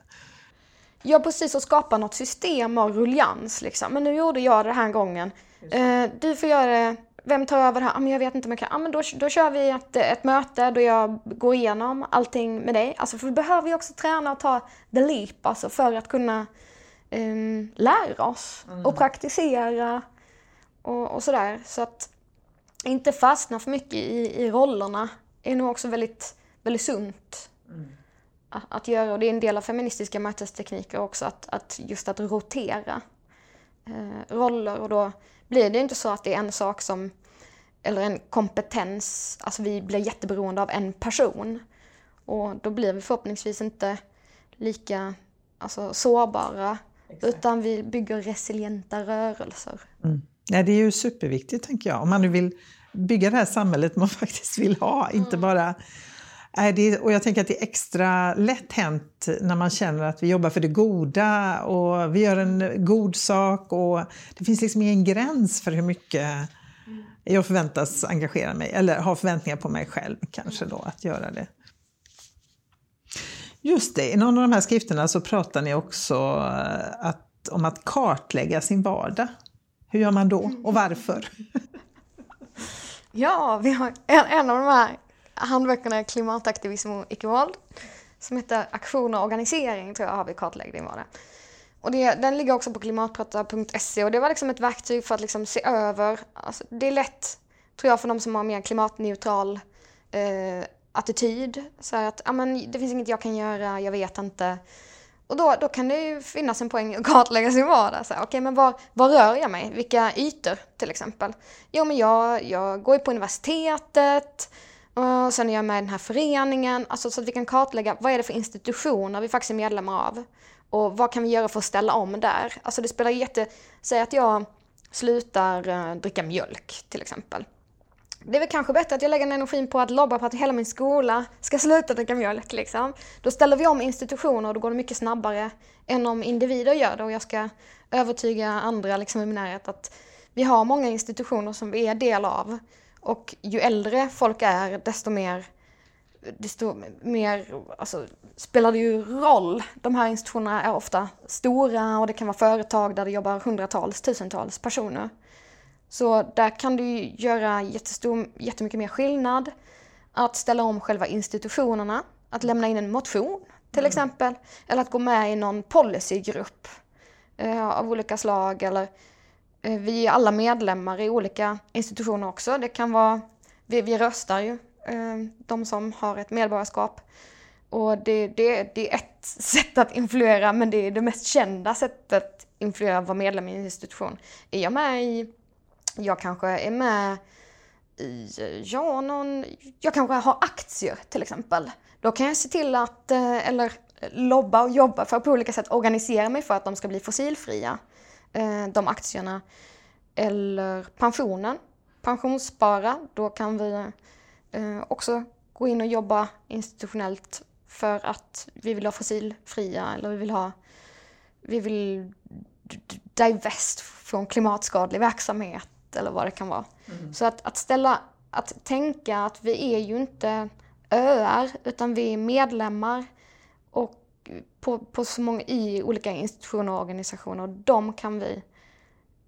S1: Ja precis, och skapa något system av rullians liksom. Men nu gjorde jag det här gången. Eh, du får göra det vem tar över här? Ah, men jag vet inte om jag kan. Ah, men då, då kör vi ett, ett möte då jag går igenom allting med dig. Alltså, för vi behöver ju också träna och ta the leap alltså, för att kunna um, lära oss mm. och praktisera och, och, sådär. Så att inte fastna för mycket i, i rollerna är nog också väldigt, väldigt sunt. Mm. Att, att, göra, och det är en del av feministiska mötestekniker också, att, att just att rotera eh, roller och då blir det inte så att det är en sak som, eller en kompetens, alltså vi blir jätteberoende av en person. Och då blir vi förhoppningsvis inte lika alltså, sårbara Exakt. Utan vi bygger resilienta rörelser.
S2: Mm. Ja, det är ju superviktigt, tänker jag. Om man nu vill bygga det här samhället man faktiskt vill ha, inte mm. bara det, och jag tänker att det är extra lätt hänt när man känner att vi jobbar för det goda och vi gör en god sak och det finns liksom ingen gräns för hur mycket jag förväntas engagera mig, eller har förväntningar på mig själv kanske då att göra det. Just det, i någon av de här skrifterna så pratar ni också eh, att, om att kartlägga sin vardag. Hur gör man då och varför?
S1: Ja, vi har en, en av de här handböckerna Klimataktivism och icke-våld som heter Aktion och organisering tror jag har vi kartläggning var det. Och det, den ligger också på klimatprata.se och det var liksom ett verktyg för att liksom se över, alltså det är lätt tror jag för de som har mer klimatneutral eh, attityd. Så att ja, men det finns inget jag kan göra, jag vet inte. Och då, då kan det ju finnas en poäng att kartlägga sin vardag. Okej, okay, men var, var rör jag mig? Vilka ytor till exempel? Jo, men jag, jag går ju på universitetet, och sen är jag med i den här föreningen, alltså så att vi kan kartlägga vad är det för institutioner vi faktiskt är medlemmar av. Och vad kan vi göra för att ställa om där? Alltså det spelar jätte... Säg att jag slutar eh, dricka mjölk till exempel. Det är väl kanske bättre att jag lägger energin på att lobba på att hela min skola ska sluta dricka mjölk. Liksom. Då ställer vi om institutioner och då går det mycket snabbare än om individer gör det. Och jag ska övertyga andra liksom, i min närhet att vi har många institutioner som vi är del av. Och ju äldre folk är, desto mer, desto mer alltså, spelar det ju roll. De här institutionerna är ofta stora och det kan vara företag där det jobbar hundratals, tusentals personer. Så där kan du göra jättestor, jättemycket mer skillnad. Att ställa om själva institutionerna, att lämna in en motion till mm. exempel. Eller att gå med i någon policygrupp eh, av olika slag. Eller Eh, vi är alla medlemmar i olika institutioner också. Det kan vara, vi, vi röstar ju, eh, de som har ett medborgarskap. Och det, det, det är ett sätt att influera, men det är det mest kända sättet att influera att vara medlem i en institution. Är jag med i, jag kanske är med i, eh, ja, någon, jag kanske har aktier till exempel. Då kan jag se till att, eller lobba och jobba för att på olika sätt organisera mig för att de ska bli fossilfria. Eh, de aktierna. Eller pensionen, pensionsspara. Då kan vi eh, också gå in och jobba institutionellt för att vi vill ha fossilfria eller vi vill ha vi vill divest från klimatskadlig verksamhet eller vad det kan vara. Mm. Så att, att ställa, att tänka att vi är ju inte öar utan vi är medlemmar och på, på så många, i olika institutioner och organisationer. Och de kan, vi,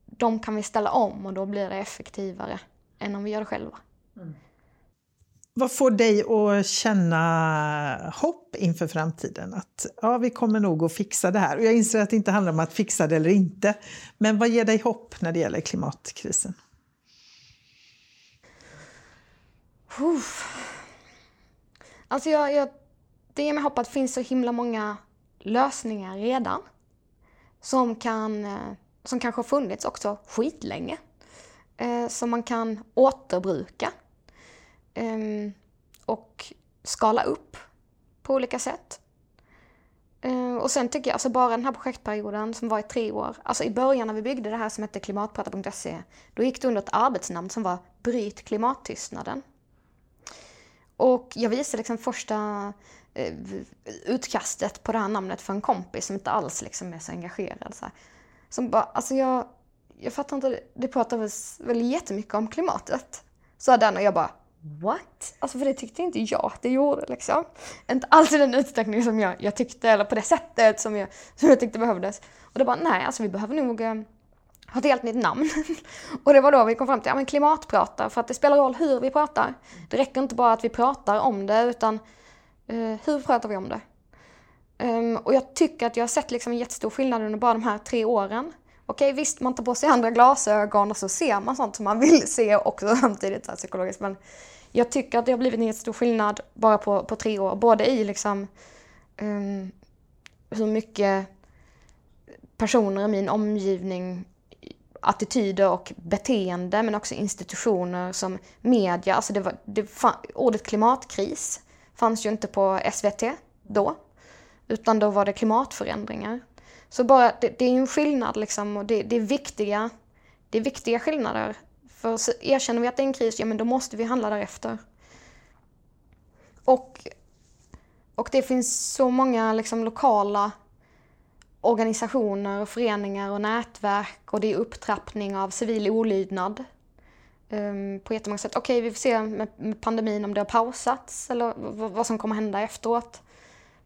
S1: de kan vi ställa om och då blir det effektivare än om vi gör det själva. Mm.
S2: Vad får dig att känna hopp inför framtiden? Att ja, vi kommer nog att fixa det här. Och jag inser att det inte handlar om att fixa det eller inte. Men vad ger dig hopp när det gäller klimatkrisen?
S1: Uff. Alltså jag, jag det ger mig hopp att det finns så himla många lösningar redan. Som, kan, eh, som kanske har funnits också skitlänge. Eh, som man kan återbruka. Eh, och skala upp på olika sätt. Eh, och sen tycker jag, alltså bara den här projektperioden som var i tre år, alltså i början när vi byggde det här som hette klimatprata.se, då gick det under ett arbetsnamn som var Bryt klimattystnaden. Och jag visade liksom första Eh, utkastet på det här namnet för en kompis som inte alls liksom är så engagerad. Så här. Som bara, alltså jag, jag fattar inte, det pratades väl jättemycket om klimatet. Sa den och jag bara What? Alltså för det tyckte inte jag att det gjorde liksom. Inte alls i den utsträckning som jag, jag tyckte, eller på det sättet som jag, som jag tyckte behövdes. Och då bara, nej alltså vi behöver nog eh, ha ett helt nytt namn. och det var då vi kom fram till, ja men klimatprata, för att det spelar roll hur vi pratar. Det räcker inte bara att vi pratar om det, utan eh, hur pratar vi om det? Um, och jag tycker att jag har sett liksom en jättestor skillnad under bara de här tre åren. Okej, visst, man tar på sig andra glasögon och så ser man sånt som man vill se också samtidigt så psykologiskt. Men jag tycker att det har blivit en jättestor skillnad bara på, på tre år. Både i liksom um, hur mycket personer i min omgivning attityder och beteende men också institutioner som media. Alltså det var, det, ordet klimatkris fanns ju inte på SVT då. Utan då var det klimatförändringar. Så bara, det, det är en skillnad liksom och det, det, är viktiga, det är viktiga skillnader. För erkänner vi att det är en kris, ja men då måste vi handla därefter. Och, och det finns så många liksom lokala organisationer, och föreningar och nätverk och det är upptrappning av civil olydnad um, på jättemånga sätt. Okej, okay, vi får se med, med, pandemin om det har pausats eller vad som kommer hända efteråt.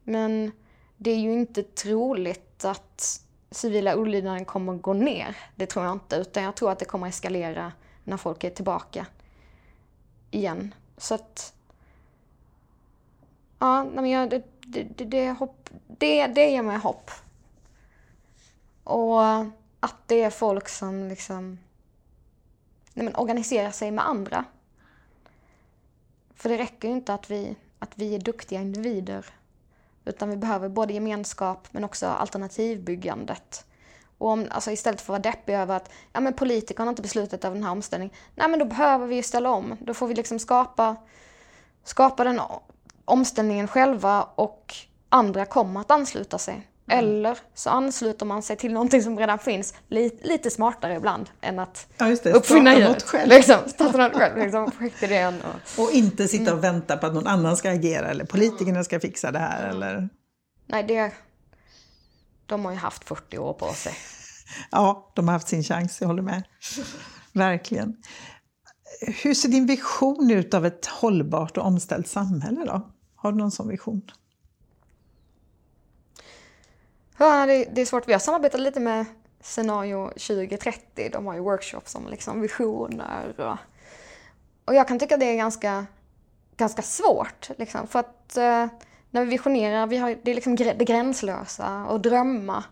S1: Men det är ju inte troligt att civila olydnaden kommer gå ner. Det tror jag inte, utan jag tror att det kommer eskalera när folk är tillbaka igen. Så att... Ja, men jag, det, det, det, det, hopp, det, det ger mig hopp. Och att det är folk som liksom nej men, organisera sig med andra. För det räcker ju inte att vi, att vi är duktiga individer. Utan vi behöver både gemenskap men också alternativbyggandet. Och om, alltså istället för att vara deppig över att ja, men politikerna inte beslutat över den här omställningen. Nej men då behöver vi ju ställa om. Då får vi liksom skapa, skapa den omställningen själva och andra kommer att ansluta sig. Mm. Eller så ansluter man sig till någonting som redan finns lite, lite smartare ibland än att
S2: ja, just det.
S1: uppfinna
S2: Starta något själv.
S1: Liksom, starta något själv, liksom, projektidén.
S2: Och... och inte sitta och vänta på att någon annan ska agera eller politikerna ska fixa det här eller...
S1: Nej, det... De har ju haft 40 år på sig.
S2: Ja, de har haft sin chans, jag håller med. Verkligen. Hur ser din vision ut av ett hållbart och omställt samhälle då? Har du någon sån vision?
S1: Ja, det, är svårt. Vi har samarbetat lite med Scenario 2030. De har ju workshops om liksom visioner och, och jag kan tycka det är ganska, ganska svårt. Liksom, för att eh, när vi visionerar, vi har, det är liksom det gränslösa och drömma.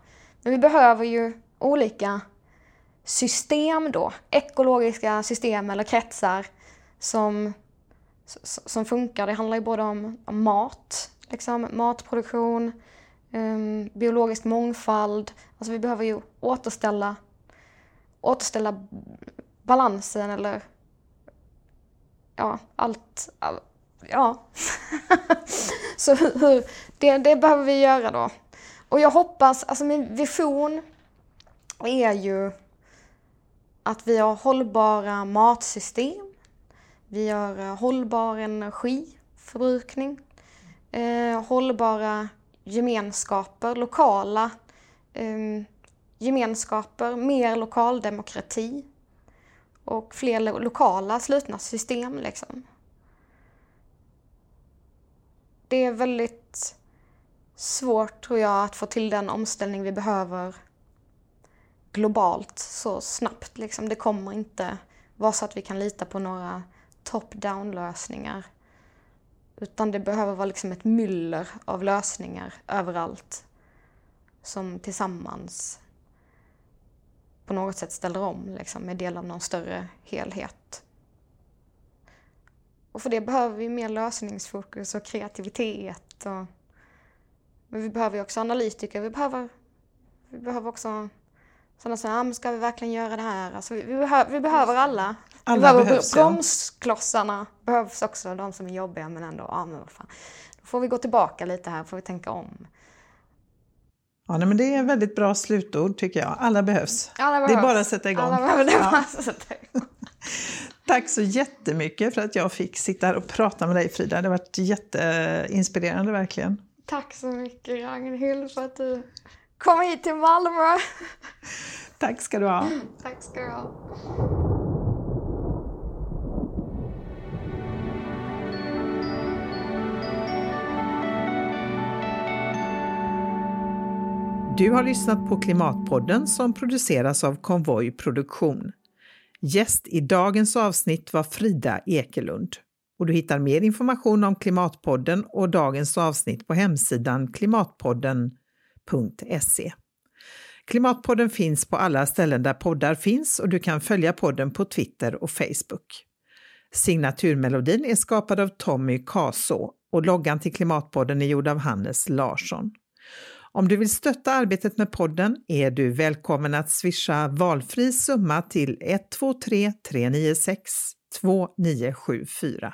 S1: Men vi behöver ju olika system då, ekologiska system eller kretsar som, som funkar. Det handlar ju både om, om mat, liksom, matproduktion, um, biologisk mångfald. Alltså vi behöver ju återställa, återställa balansen eller ja, allt. All, ja. Så hur, det, det behöver vi göra då. Och jag hoppas, alltså min vision är ju att vi har hållbara matsystem. Vi har eh, hållbar energiförbrukning. Eh, hållbara gemenskaper, lokala eh, gemenskaper, mer lokaldemokrati och fler lo lokala slutna system. Liksom. Det är väldigt svårt, tror jag, att få till den omställning vi behöver globalt så snabbt. Liksom. Det kommer inte vara så att vi kan lita på några top-down lösningar. Utan det behöver vara liksom ett myller av lösningar överallt som tillsammans på något sätt ställer om, liksom, är del av någon större helhet. Och för det behöver vi mer lösningsfokus och kreativitet. Och, men vi behöver ju också analytiker, vi behöver, vi behöver också sådana som, ah, ja, ska vi verkligen göra det här? Alltså, vi, vi, behöver, vi behöver alla.
S2: Alla behövs,
S1: bromsklossarna behövs också, de som är jobbiga men ändå, ja men vad fan. Då får vi gå tillbaka lite här, får vi tänka om.
S2: Ja, nej, men det är väldigt bra slutord tycker jag. Alla behövs.
S1: Alla behövs.
S2: Det är bara att sätta igång.
S1: Alla ja. sätta igång.
S2: Tack så jättemycket för att jag fick sitta här och prata med dig Frida. Det har varit jätteinspirerande verkligen.
S1: Tack så mycket Ragnhild för att du kom hit till Malmö.
S2: Tack ska du ha.
S1: Tack ska du ha.
S2: Du har lyssnat på Klimatpodden som produceras av Konvoj Produktion. Gäst i dagens avsnitt var Frida Ekelund. Och du hittar mer information om Klimatpodden och dagens avsnitt på hemsidan klimatpodden.se. Klimatpodden finns på alla ställen där poddar finns och du kan följa podden på Twitter och Facebook. Signaturmelodin är skapad av Tommy Kaså och loggan till Klimatpodden är gjord av Hannes Larsson. Om du vill stötta arbetet med podden är du välkommen att swisha valfri summa till 123 396 2974.